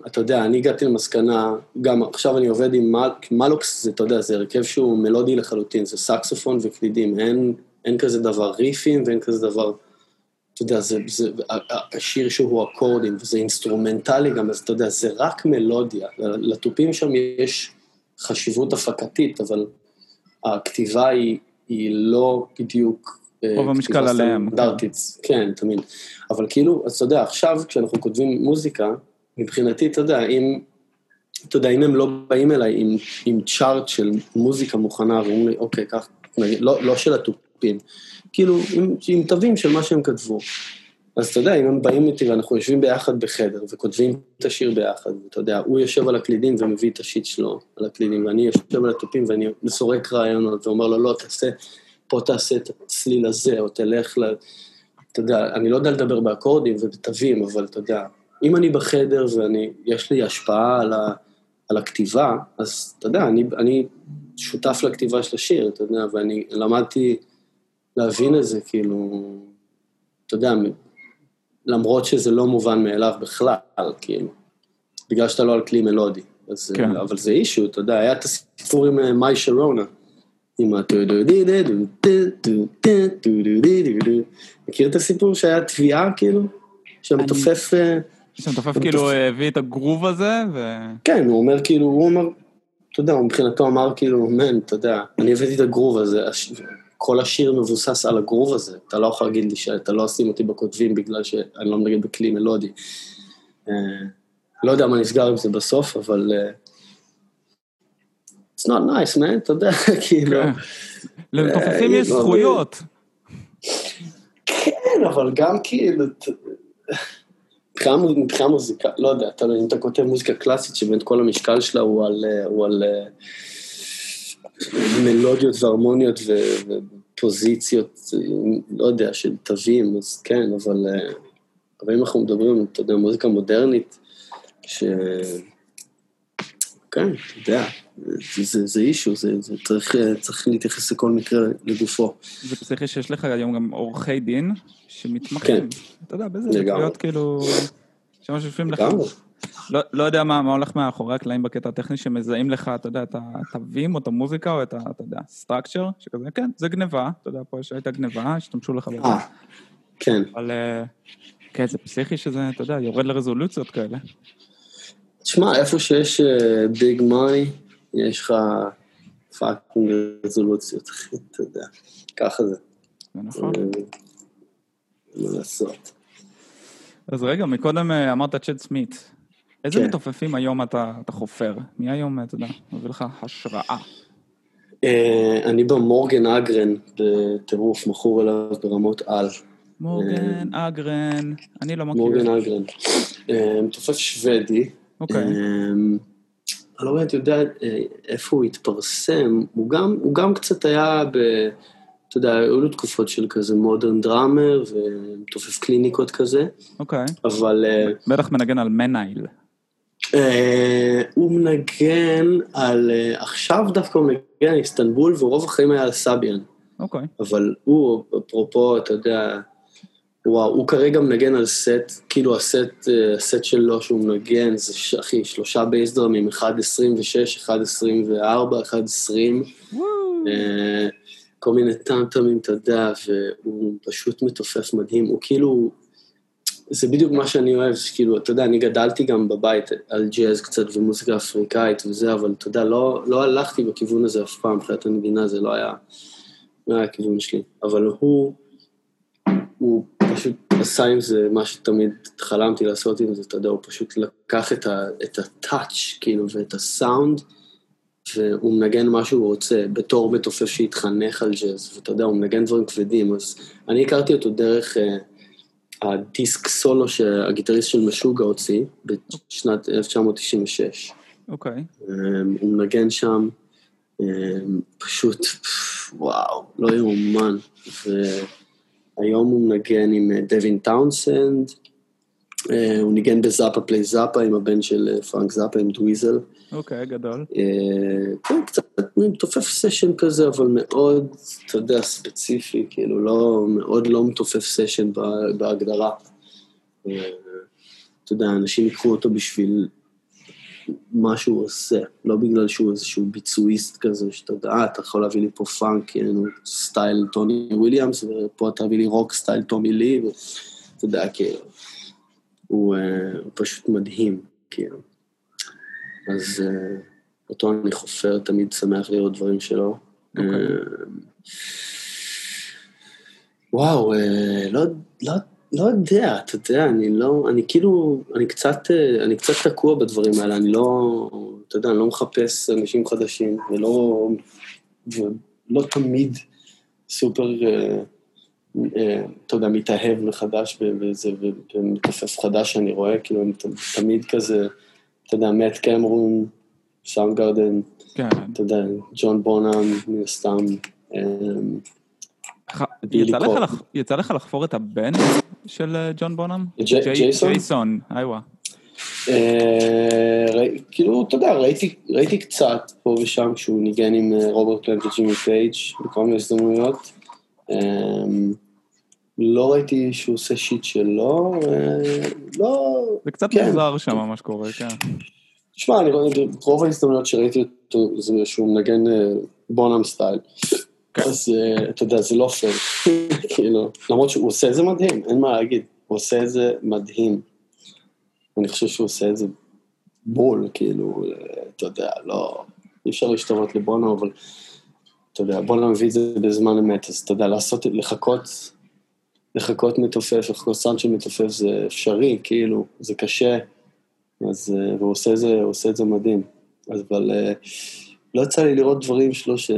אתה יודע, אני הגעתי למסקנה, גם עכשיו אני עובד עם מל, מלוקס, זה, אתה יודע, זה הרכב שהוא מלודי לחלוטין, זה סקסופון וקלידים, אין, אין כזה דבר riffים ואין כזה דבר, אתה יודע, זה, זה השיר שהוא אקורדים וזה אינסטרומנטלי גם, אז אתה יודע, זה רק מלודיה, לתופים שם יש חשיבות הפקתית, אבל הכתיבה היא, היא לא בדיוק אה, רוב המשקל עליהם. כן, תמיד. אבל כאילו, אז אתה יודע, עכשיו כשאנחנו כותבים מוזיקה, מבחינתי, אתה יודע, אם, אתה יודע, אם הם לא באים אליי עם, עם צ'ארט של מוזיקה מוכנה, ואומרים לי, אוקיי, קח, לא, לא של התופים, כאילו, עם, עם תווים של מה שהם כתבו. אז אתה יודע, אם הם באים איתי ואנחנו יושבים ביחד בחדר וכותבים את השיר ביחד, אתה יודע, הוא יושב על הקלידים ומביא את השיט שלו על הקלידים, ואני יושב על התופים ואני מסורק רעיונות ואומר לו, לא, תעשה, פה תעשה את הצליל הזה, או תלך ל... אתה יודע, אני לא יודע לדבר באקורדים ובתווים, אבל אתה יודע, אם אני בחדר ויש לי השפעה על, ה, על הכתיבה, אז אתה יודע, אני, אני שותף לכתיבה של השיר, אתה יודע, ואני למדתי להבין את זה, כאילו, אתה יודע, למרות שזה לא מובן מאליו בכלל, כאילו, בגלל שאתה לא על כלי מלודי. אז, כן. אבל זה אישו, אתה יודע, היה את הסיפור עם אה, מאי שרונה, עם ה... מכיר את הסיפור שהיה תביעה, כאילו? שהמתופף... שמתופף כאילו הביא את הגרוב הזה, ו... כן, הוא אומר כאילו, הוא אומר, אתה יודע, הוא מבחינתו אמר כאילו, מן, אתה יודע, אני הבאתי את הגרוב הזה, כל השיר מבוסס על הגרוב הזה, אתה לא יכול להגיד לי שאתה לא עושים אותי בכותבים בגלל שאני לא מנגן בכלי מלודי. אה, לא יודע מה נסגר עם זה בסוף, אבל... אה, it's not nice, man, אתה יודע, *laughs* כאילו... כן. למתופפים יש זכויות. כן, אבל גם כאילו... מבחינה מוזיקה, לא יודע, אתה, אם אתה כותב מוזיקה קלאסית שבאמת כל המשקל שלה הוא על, אה, הוא על אה, מלודיות והרמוניות ופוזיציות, לא יודע, של תווים, אז כן, אבל, אה, אבל אם אנחנו מדברים, אתה יודע, מוזיקה מודרנית, ש... כן, אתה יודע, זה, זה, זה אישו, זה, זה צריך, צריך להתייחס לכל מקרה לגופו. זה פסיכי שיש לך היום גם עורכי דין שמתמחים. כן. אתה יודע, באיזה דקויות כאילו, שממש יושבים לך. לא, לא יודע מה, מה הולך מאחורי הקלעים בקטע הטכני שמזהים לך, אתה יודע, את התווים או את המוזיקה או את ה... אתה יודע, סטרקצ'ר, שכזה, כן, זה גניבה, אתה יודע, פה הייתה גניבה, השתמשו לך בזה. אה, כן. אבל אה, כן, זה פסיכי שזה, אתה יודע, יורד לרזולוציות כאלה. תשמע, איפה שיש big uh, money, יש לך fucking רזולוציות, אתה יודע, ככה זה. זה נכון. מה לעשות. אז רגע, מקודם אה, אמרת צ'אד סמית. איזה כן. מתופפים היום אתה, אתה חופר? מי היום, אתה יודע, מביא לך השראה? אה, אני במורגן אגרן, בטירוף, מכור אליו ברמות על. מורגן אגרן, אני לא מכיר. מורגן אגרן. מתופף שוודי. אוקיי. אני לא באמת יודע איפה הוא התפרסם, הוא גם, הוא גם קצת היה ב... אתה יודע, היו לו תקופות של כזה Modern Drummer ומתופף clinicות כזה. אוקיי. אבל... אה, בטח מנגן על מיינל. אה, הוא מנגן על... אה, עכשיו דווקא הוא מנגן על איסטנבול, ורוב החיים היה על סביאן. אוקיי. אבל הוא, אפרופו, אתה יודע, וואו, הוא כרגע מנגן על סט, כאילו הסט, הסט שלו שהוא מנגן, זה אחי, שלושה bass drumים, 1.26, 1.24, 1.20. כל מיני טמטמים, אתה יודע, והוא פשוט מתופף מדהים, הוא כאילו, זה בדיוק מה שאני אוהב, כאילו, אתה יודע, אני גדלתי גם בבית על ג'אז קצת ומוזיקה אפריקאית וזה, אבל אתה יודע, לא, לא הלכתי בכיוון הזה אף פעם, מבחינת המדינה זה לא היה, לא היה הכיוון שלי, אבל הוא, הוא פשוט עשה עם זה מה שתמיד חלמתי לעשות עם זה, אתה יודע, הוא פשוט לקח את, ה, את הטאץ', כאילו, ואת הסאונד, והוא מנגן מה שהוא רוצה, בתור מתופף שהתחנך על ג'אז, ואתה יודע, הוא מנגן דברים כבדים, אז אני הכרתי אותו דרך uh, הדיסק סולו שהגיטריסט של משוגע הוציא, בשנת 1996. אוקיי. Okay. Um, הוא מנגן שם, um, פשוט, וואו, לא יאומן. והיום הוא מנגן עם דווין טאונסנד, uh, הוא ניגן ב Zappa Plays Zappa עם הבן של פרנק זאפה, עם דוויזיל. אוקיי, גדול. אה, כן, קצת מתופף session כזה, אבל מאוד, אתה יודע, ספציפי, כאילו, לא, מאוד לא מתופף session בהגדרה. אה, אתה יודע, אנשים יקחו אותו בשביל מה שהוא עושה, לא בגלל שהוא איזשהו ביצועיסט כזה, שאתה יודע, אה, אתה יכול להביא לי פה פאנק, כאילו, style טוני וויליאמס, ופה אתה מביא לי רוק style טומי לי, ואתה יודע, כאילו, הוא, אה, הוא פשוט מדהים, כאילו. אז uh, אותו אני חופר, תמיד שמח לראות דברים שלו. Okay. אוקיי. Uh, וואו, uh, לא, לא, לא יודע, אתה יודע, אני לא, אני כאילו, אני קצת, uh, אני קצת תקוע בדברים האלה, אני לא, אתה יודע, אני לא מחפש אנשים חדשים, ולא, ולא תמיד סופר, uh, uh, אתה יודע, מתאהב מחדש בזה, ומתופף חדש שאני רואה, כאילו, אני תמיד כזה... אתה יודע, מאט קמרון, סאונד גרדן. אתה יודע, ג'ון בונהאם, מן הסתם. יצא לך לחפור את הבן של אה, ג'ון בונהאם? ג'ייסון? ג'ייסון, איווה. אה, כאילו, אתה יודע, ראיתי קצת פה ושם כשהוא ניגן עם אה, רוברט פלנט וג'ימי פייג' בכל מיני הזדמנויות. אמ, לא ראיתי שהוא עושה shit שלו, לא... זה קצת כן. מוזר שם מה שקורה, כן. תשמע, אני רואה, רוב ההזדמנויות שראיתי אותו זה שהוא מנגן בונאם סטייל. כן. אז אה, אתה יודע, זה לא פייר, *laughs* כאילו, למרות שהוא עושה את זה מדהים, אין מה להגיד, הוא עושה את זה מדהים. אני חושב שהוא עושה את זה בול, כאילו, אתה יודע, לא, אי אפשר להשתמש לבונאם, אבל אתה יודע, בונאם מביא את זה בזמן אמת, אז אתה יודע, לעשות, לחכות לחכות מתופף, לחכות של מתופף זה אפשרי, כאילו, זה קשה, אז, אה, והוא עושה, זה, עושה את זה מדהים. אז אבל אה, לא יצא לי לראות דברים שלו ש,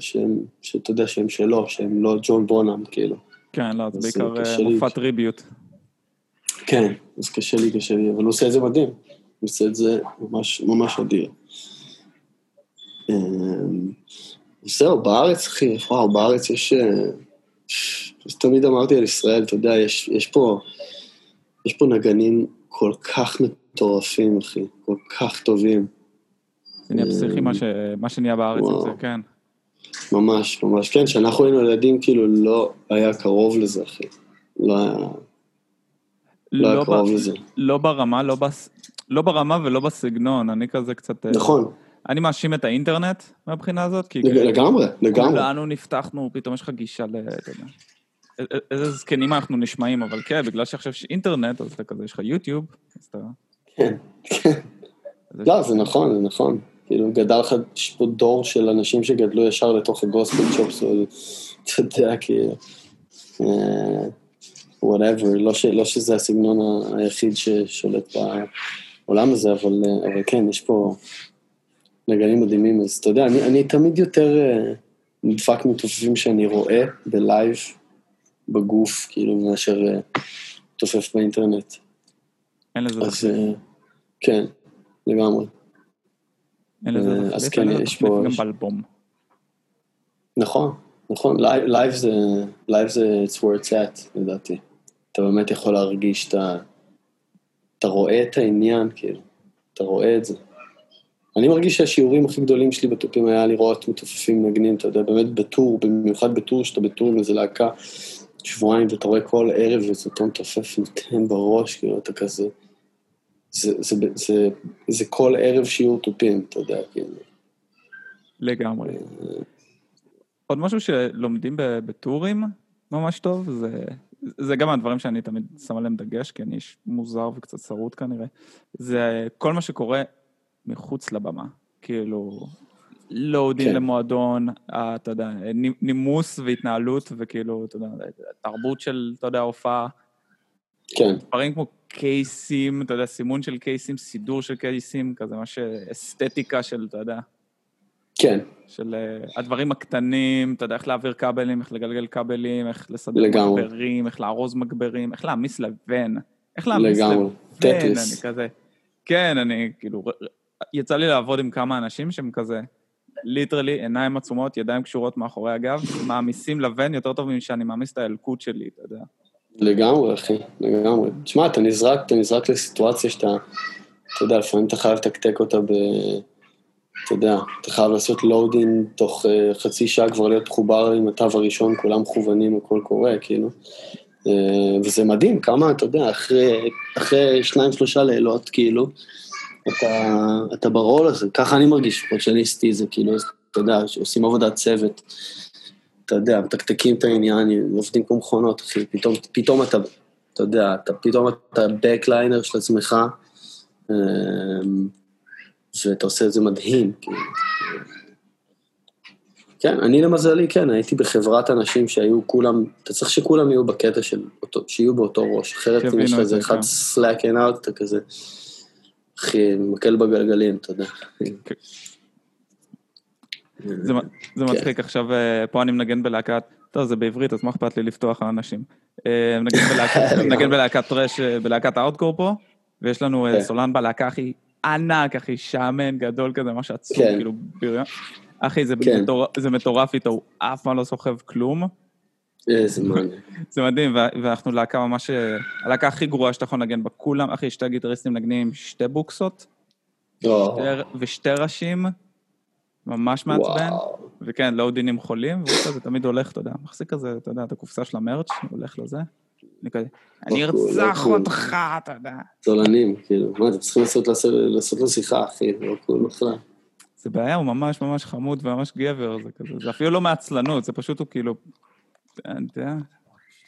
שהם, שאתה יודע שהם שלו, שהם לא ג'ון בונאם, כאילו. כן, לא, זה בעיקר אה, מופע טריביות. כן, אז קשה לי, קשה לי, אבל הוא עושה את זה מדהים. הוא עושה את זה ממש, ממש אדיר. זהו, בארץ, אחי, וואו, בארץ יש... תמיד אמרתי על ישראל, אתה יודע, יש, יש, פה, יש פה נגנים כל כך מטורפים, אחי, כל כך טובים. זה נהיה פסיכי מה, ש... מה שנהיה בארץ עם זה, כן. ממש, ממש, כן, כשאנחנו היינו ילדים, כאילו לא היה קרוב לזה, אחי. לא היה... לא, לא היה קרוב ב... לזה. לא ברמה, לא, בס... לא ברמה ולא בסגנון, אני כזה קצת... אה, נכון. אני מאשים את האינטרנט מהבחינה הזאת, כי... לגמרי, לגמרי. כולנו נפתחנו, פתאום יש לך גישה ל... איזה זקנים אנחנו נשמעים, אבל כן, בגלל שעכשיו יש אינטרנט, אז אתה כזה, יש לך יוטיוב, אז אתה... כן, כן. לא, זה נכון, זה נכון. כאילו, גדל לך, יש פה דור של אנשים שגדלו ישר לתוך ה gospel chops, אתה יודע, כאילו... whatever, לא, לא שזה הסגנון היחיד ששולט בעולם הזה, אבל, אבל כן, יש פה נגנים מדהימים, אז אתה יודע, אני, אני תמיד יותר אה, נדפק מתופפים שאני רואה ב live, בגוף, כאילו, מאשר אה, מתופף באינטרנט. אין לזה אז כן, לגמרי. לזה אז כן, יש פה... גם באלבום. נכון, נכון, live זה, live זה it's where it's at, לדעתי. אתה באמת יכול להרגיש, אתה, אתה רואה את העניין, כאילו, אתה רואה את זה. אני מרגיש שהשיעורים הכי גדולים שלי בתופים היה לראות מתופפים מנגנים, אתה יודע, באמת בטור, במיוחד בטור, שאתה בטור עם איזה להקה שבועיים, ואתה רואה כל ערב איזה טון תופף נותן בראש, כאילו, אתה כזה... זה, זה, זה, זה, זה כל ערב שיעור תופים, אתה יודע, כאילו. לגמרי. אה, עוד משהו שלומדים בטורים ממש טוב, זה, זה גם הדברים שאני תמיד שם עליהם דגש, כי אני איש מוזר וקצת שרוט כנראה, זה כל מה שקורה מחוץ לבמה. כאילו, לואודין כן. למועדון, אתה יודע, נימוס והתנהלות, וכאילו, אתה יודע, תרבות של, אתה יודע, הופעה. כן. דברים כמו קייסים, אתה יודע, סימון של קייסים, סידור של קייסים, כזה, מה שאסתטיקה של, אתה יודע. כן. של uh, הדברים הקטנים, אתה יודע, איך להעביר כבלים, איך לגלגל כבלים, איך לסדר לגמרי. מגברים, איך לארוז מגברים, איך להעמיס לבן. איך להעמיס לבן, טטריס. אני כזה... כן, אני כאילו, יצא לי לעבוד עם כמה אנשים שהם כזה, literally, עיניים עצומות, ידיים קשורות מאחורי הגב, מעמיסים לבן יותר טוב משאני מעמיס את האלקוט שלי, אתה יודע. לגמרי, אחי, לגמרי. תשמע, אתה נזרק, אתה נזרק לסיטואציה שאתה, אתה יודע, לפעמים אתה חייב לתקתק אותה ב... אתה יודע, אתה חייב לעשות load in תוך uh, חצי שעה כבר להיות מחובר עם התו הראשון, כולם מכוונים, הכל קורה, כאילו. Uh, וזה מדהים, כמה, אתה יודע, אחרי, אחרי שניים, שלושה לילות, כאילו, אתה, אתה ברול הזה, ככה אני מרגיש, אסטי, זה כאילו, אתה יודע, עושים עבודת צוות, אתה יודע, מתקתקים את העניין, עובדים כמו מכונות, אחי, פתאום, פתאום אתה, אתה יודע, אתה, פתאום אתה בקליינר של עצמך, אמ, ואתה עושה את זה מדהים, כאילו. כן, אני למזלי, כן, הייתי בחברת אנשים שהיו כולם, אתה צריך שכולם יהיו בקטע של, אותו, שיהיו באותו ראש, אחרת אם יש לך איזה אחד סלאק אין אאוט, אתה כזה, אחי, מקל בגלגלים, אתה יודע. זה, זה כן. מצחיק, עכשיו אה, פה אני מנגן בלהקת, טוב, זה בעברית, אז מה אכפת לי לפתוח על אנשים. אה, *laughs* מנגן בלהקת טרש, אה, בלהקת הארדקור פה, ויש לנו כן. סולן בלהקה הכי ענק, אחי, שמן, גדול כזה, ממש עצוב, כן. כאילו, בריון. אחי, זה, כן. מטור... זה מטורף איתו, הוא אף פעם לא סוחב כלום. איזה מעניין. *laughs* זה מדהים, ואנחנו להקה ממש, הלהקה הכי גרועה שאתה יכול לנגן בה, כולם, אחי, שתי גיטריסטים מנגנים עם שתי בוקסות, ושתי ראשים, ממש מעצבן, וכן, לא דינים חולים, והוא כזה תמיד הולך, אתה יודע, מחזיק כזה, אתה יודע, את הקופסה של המרץ', הולך לזה. אני כזה, אני ארצח אותך, אתה יודע. צולנים, כאילו, מה, אתם צריכים לעשות לו שיחה, אחי, לא קול בכלל. זה בעיה, הוא ממש ממש חמוד וממש גבר, זה כזה, זה אפילו לא מעצלנות, זה פשוט הוא כאילו, אני יודע.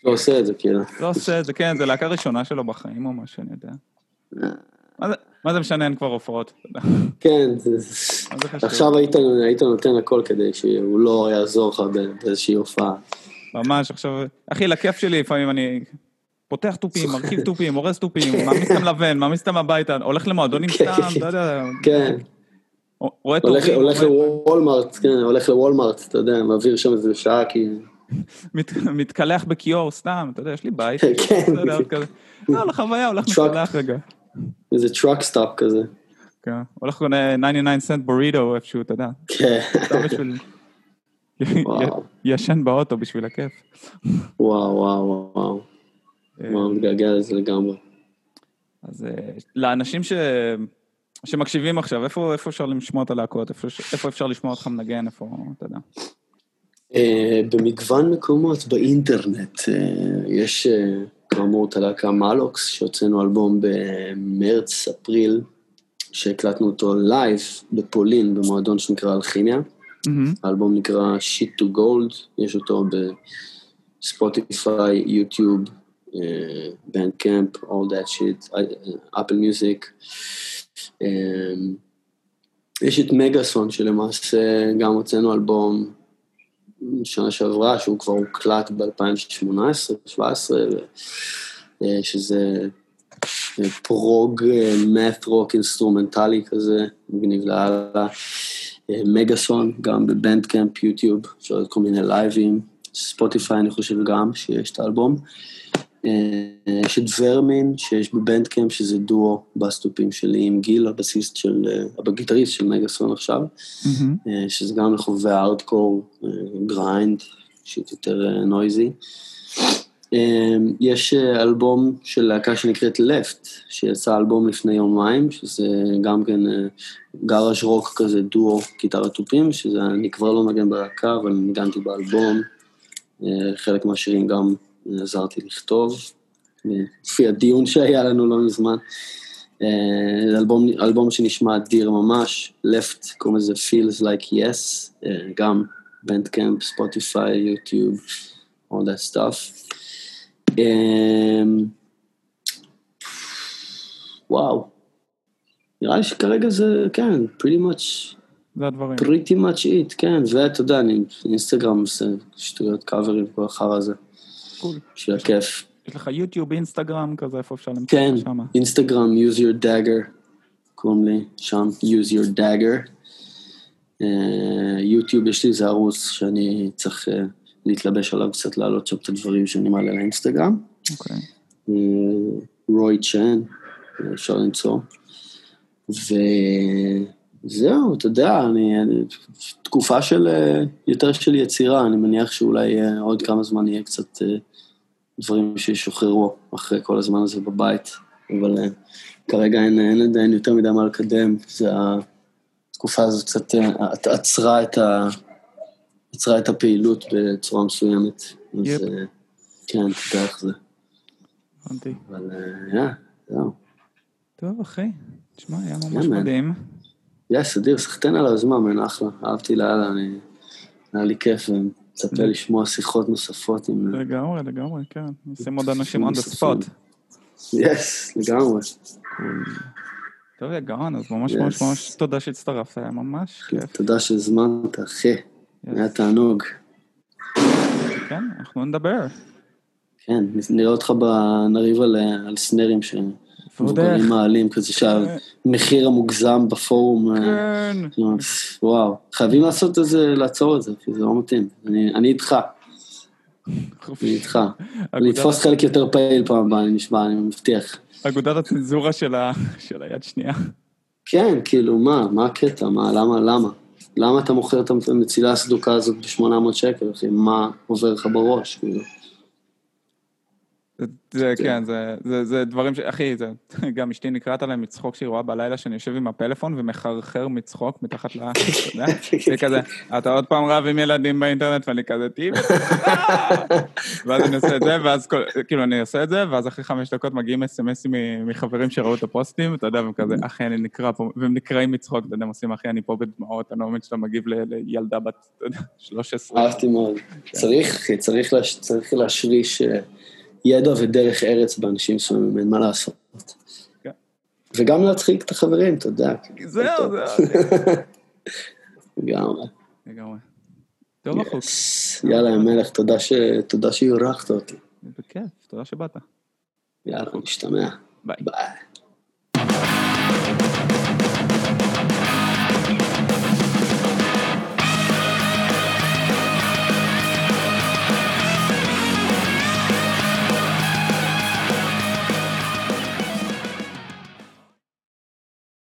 לא עושה את זה, כאילו. לא עושה את זה, כן, זה להקה ראשונה שלו בחיים או מה שאני יודע. מה זה משנה, אין כבר הופעות. כן, עכשיו היית נותן הכל כדי שהוא לא יעזור לך באיזושהי הופעה. ממש, עכשיו, אחי, לכיף שלי לפעמים אני פותח תופים, מרכיב תופים, הורס תופים, מעמיס אותם לבן, מעמיס אותם הביתה, הולך למועדונים כן, סתם, אתה יודע. כן. רואה תופים. הולך לוולמארט, כן, הולך לוולמארט, אתה יודע, מעביר שם איזה שעה, כי... מתקלח בכיור סתם, אתה יודע, יש לי בית. *laughs* כן. לא, לחוויה, הולך מתקלח רגע. איזה truck stop כזה. כן, הולך קונה 99 סנט בוריטו איפשהו, אתה יודע. כן. ישן באוטו בשביל הכיף. וואו, וואו, וואו. אה, וואו, מתגעגע לזה לגמרי. אז אה, לאנשים ש... שמקשיבים עכשיו, איפה, איפה אפשר לשמוע את הלהקות? איפה, איפה אפשר לשמוע אותך מנגן? איפה, אתה יודע? Uh, במגוון מקומות באינטרנט. Uh, יש uh, כאמור את הלהקה מלוקס, שהוצאנו אלבום במרץ, אפריל, שהקלטנו אותו לייב בפולין, במועדון שנקרא אלכימיה. Mm-hmm. האלבום נקרא Shit to Gold, יש אותו בספוטיפיי, יוטיוב, בנד קמפ, all that shit, אפל מיוזיק. יש את מגאסון שלמעשה גם הוצאנו אלבום שנה שעברה, שהוא כבר הוקלט ב-2018-2017, שזה prog math rock אינסטרומנטלי כזה, מגניב לאללה. מגאסון, גם בבנדקאמפ, יוטיוב, אפשר לראות כל מיני לייבים, ספוטיפיי אני חושב גם, שיש את האלבום. יש את ורמין, שיש בבנדקאמפ, שזה דואו בס תופים שלי עם גיל, הבסיסט של, הגיטריסט של מגאסון עכשיו, mm-hmm. שזה גם לחובבי הארדקור, grind, shit יותר נויזי. יש אלבום של להקה שנקראת לפט, שיצא אלבום לפני יומיים, שזה גם כן גאראז' רוק כזה, דואו, גיטרה תופים, שזה אני כבר לא מגן בלהקה, אבל ניגנתי באלבום. חלק מהשירים גם עזרתי לכתוב, לפי הדיון שהיה לנו לא מזמן. אלבום, אלבום שנשמע אדיר ממש, left, קוראים לזה feels like yes, גם בנדקאמפ, ספוטיפיי, יוטיוב, all that stuff. וואו, נראה לי שכרגע זה, כן, pretty much, זה הדברים. pretty much it, כן, ואתה יודע, אני אינסטגרם עושה שטויות קאברים וכל החרא הזה. cool. בשביל הכיף. יש לך יוטיוב, אינסטגרם, כזה, איפה אפשר למצוא כן, שם? אינסטגרם, use your dagger, קוראים לי, שם, use your dagger. יוטיוב, יש לי איזה ערוץ שאני צריך להתלבש עליו קצת, להעלות שם את הדברים שאני מעלה לאינסטגרם. אוקיי. רוי צ'ן, אפשר למצוא. וזהו, אתה יודע, אני, אני, תקופה של, יותר של יצירה, אני מניח שאולי עוד כמה זמן יהיה קצת דברים שישוחררו אחרי כל הזמן הזה בבית, אבל כרגע אין, אין עדיין יותר מדי מה לקדם, זה התקופה הזאת קצת עצרה את ה... עצרה את הפעילות בצורה מסוימת. אז כן, תדע איך זה. הבנתי. אבל יא, זהו. טוב, אחי. תשמע, היה ממש מדהים. יס, אדיר, סחטיין על הזמן, מן אחלה. אהבתי לאללה, היה לי כיף, ומצפה לשמוע שיחות נוספות עם... לגמרי, לגמרי, כן. נשים עוד אנשים on the spot. יס, לגמרי. טוב, יא גאון, אז ממש ממש ממש תודה שהצטרפת, היה ממש כיף. תודה שהזמנת, אחי. היה תענוג. כן, אנחנו נדבר. כן, נראה אותך נריב על סנרים שמבוגרים מעלים, כזה שהמחיר המוגזם בפורום, כן. וואו, חייבים לעשות את זה, לעצור את זה, כי זה לא מתאים, אני איתך. אני איתך. אני אתפוס חלק יותר פעיל פעם הבאה, אני נשמע, אני מבטיח. אגודת הצנזורה של היד שנייה. כן, כאילו, מה, מה הקטע, מה, למה, למה? למה אתה מוכר את המצילה הסדוקה הזאת ב-800 שקל, אחי? מה עובר לך בראש, כאילו? זה, כן, זה, זה, זה דברים ש... אחי, זה, *laughs* גם אשתי נקראת עליהם מצחוק שהיא רואה בלילה שאני יושב עם הפלאפון ומחרחר מצחוק מתחת ל... אתה יודע? *laughs* זה כזה, אתה עוד פעם רב עם ילדים באינטרנט ואני כזה טיפ, ואז אני עושה את זה, ואז כאילו אני עושה את זה, ואז אחרי חמש דקות מגיעים אס.אם.אסים מחברים שראו את הפוסטים, אתה יודע, והם כזה, אחי, אני נקרא פה, והם נקראים מצחוק, אתה יודע, הם עושים, אחי, אני פה בדמעות, אני לא מבין שאתה מגיב לילדה בת, אתה יודע, 13. אהבתי מאוד. צריך, צריך להשריש... ידע ודרך ארץ באנשים מסוימים, אין מה לעשות. כן. וגם להצחיק את החברים, אתה יודע. זהו, זהו. לגמרי. לגמרי. טוב, החוק. יאללה, המלך, תודה שהיורחת אותי. בכיף, תודה שבאת. יאללה, נשתמע. ביי.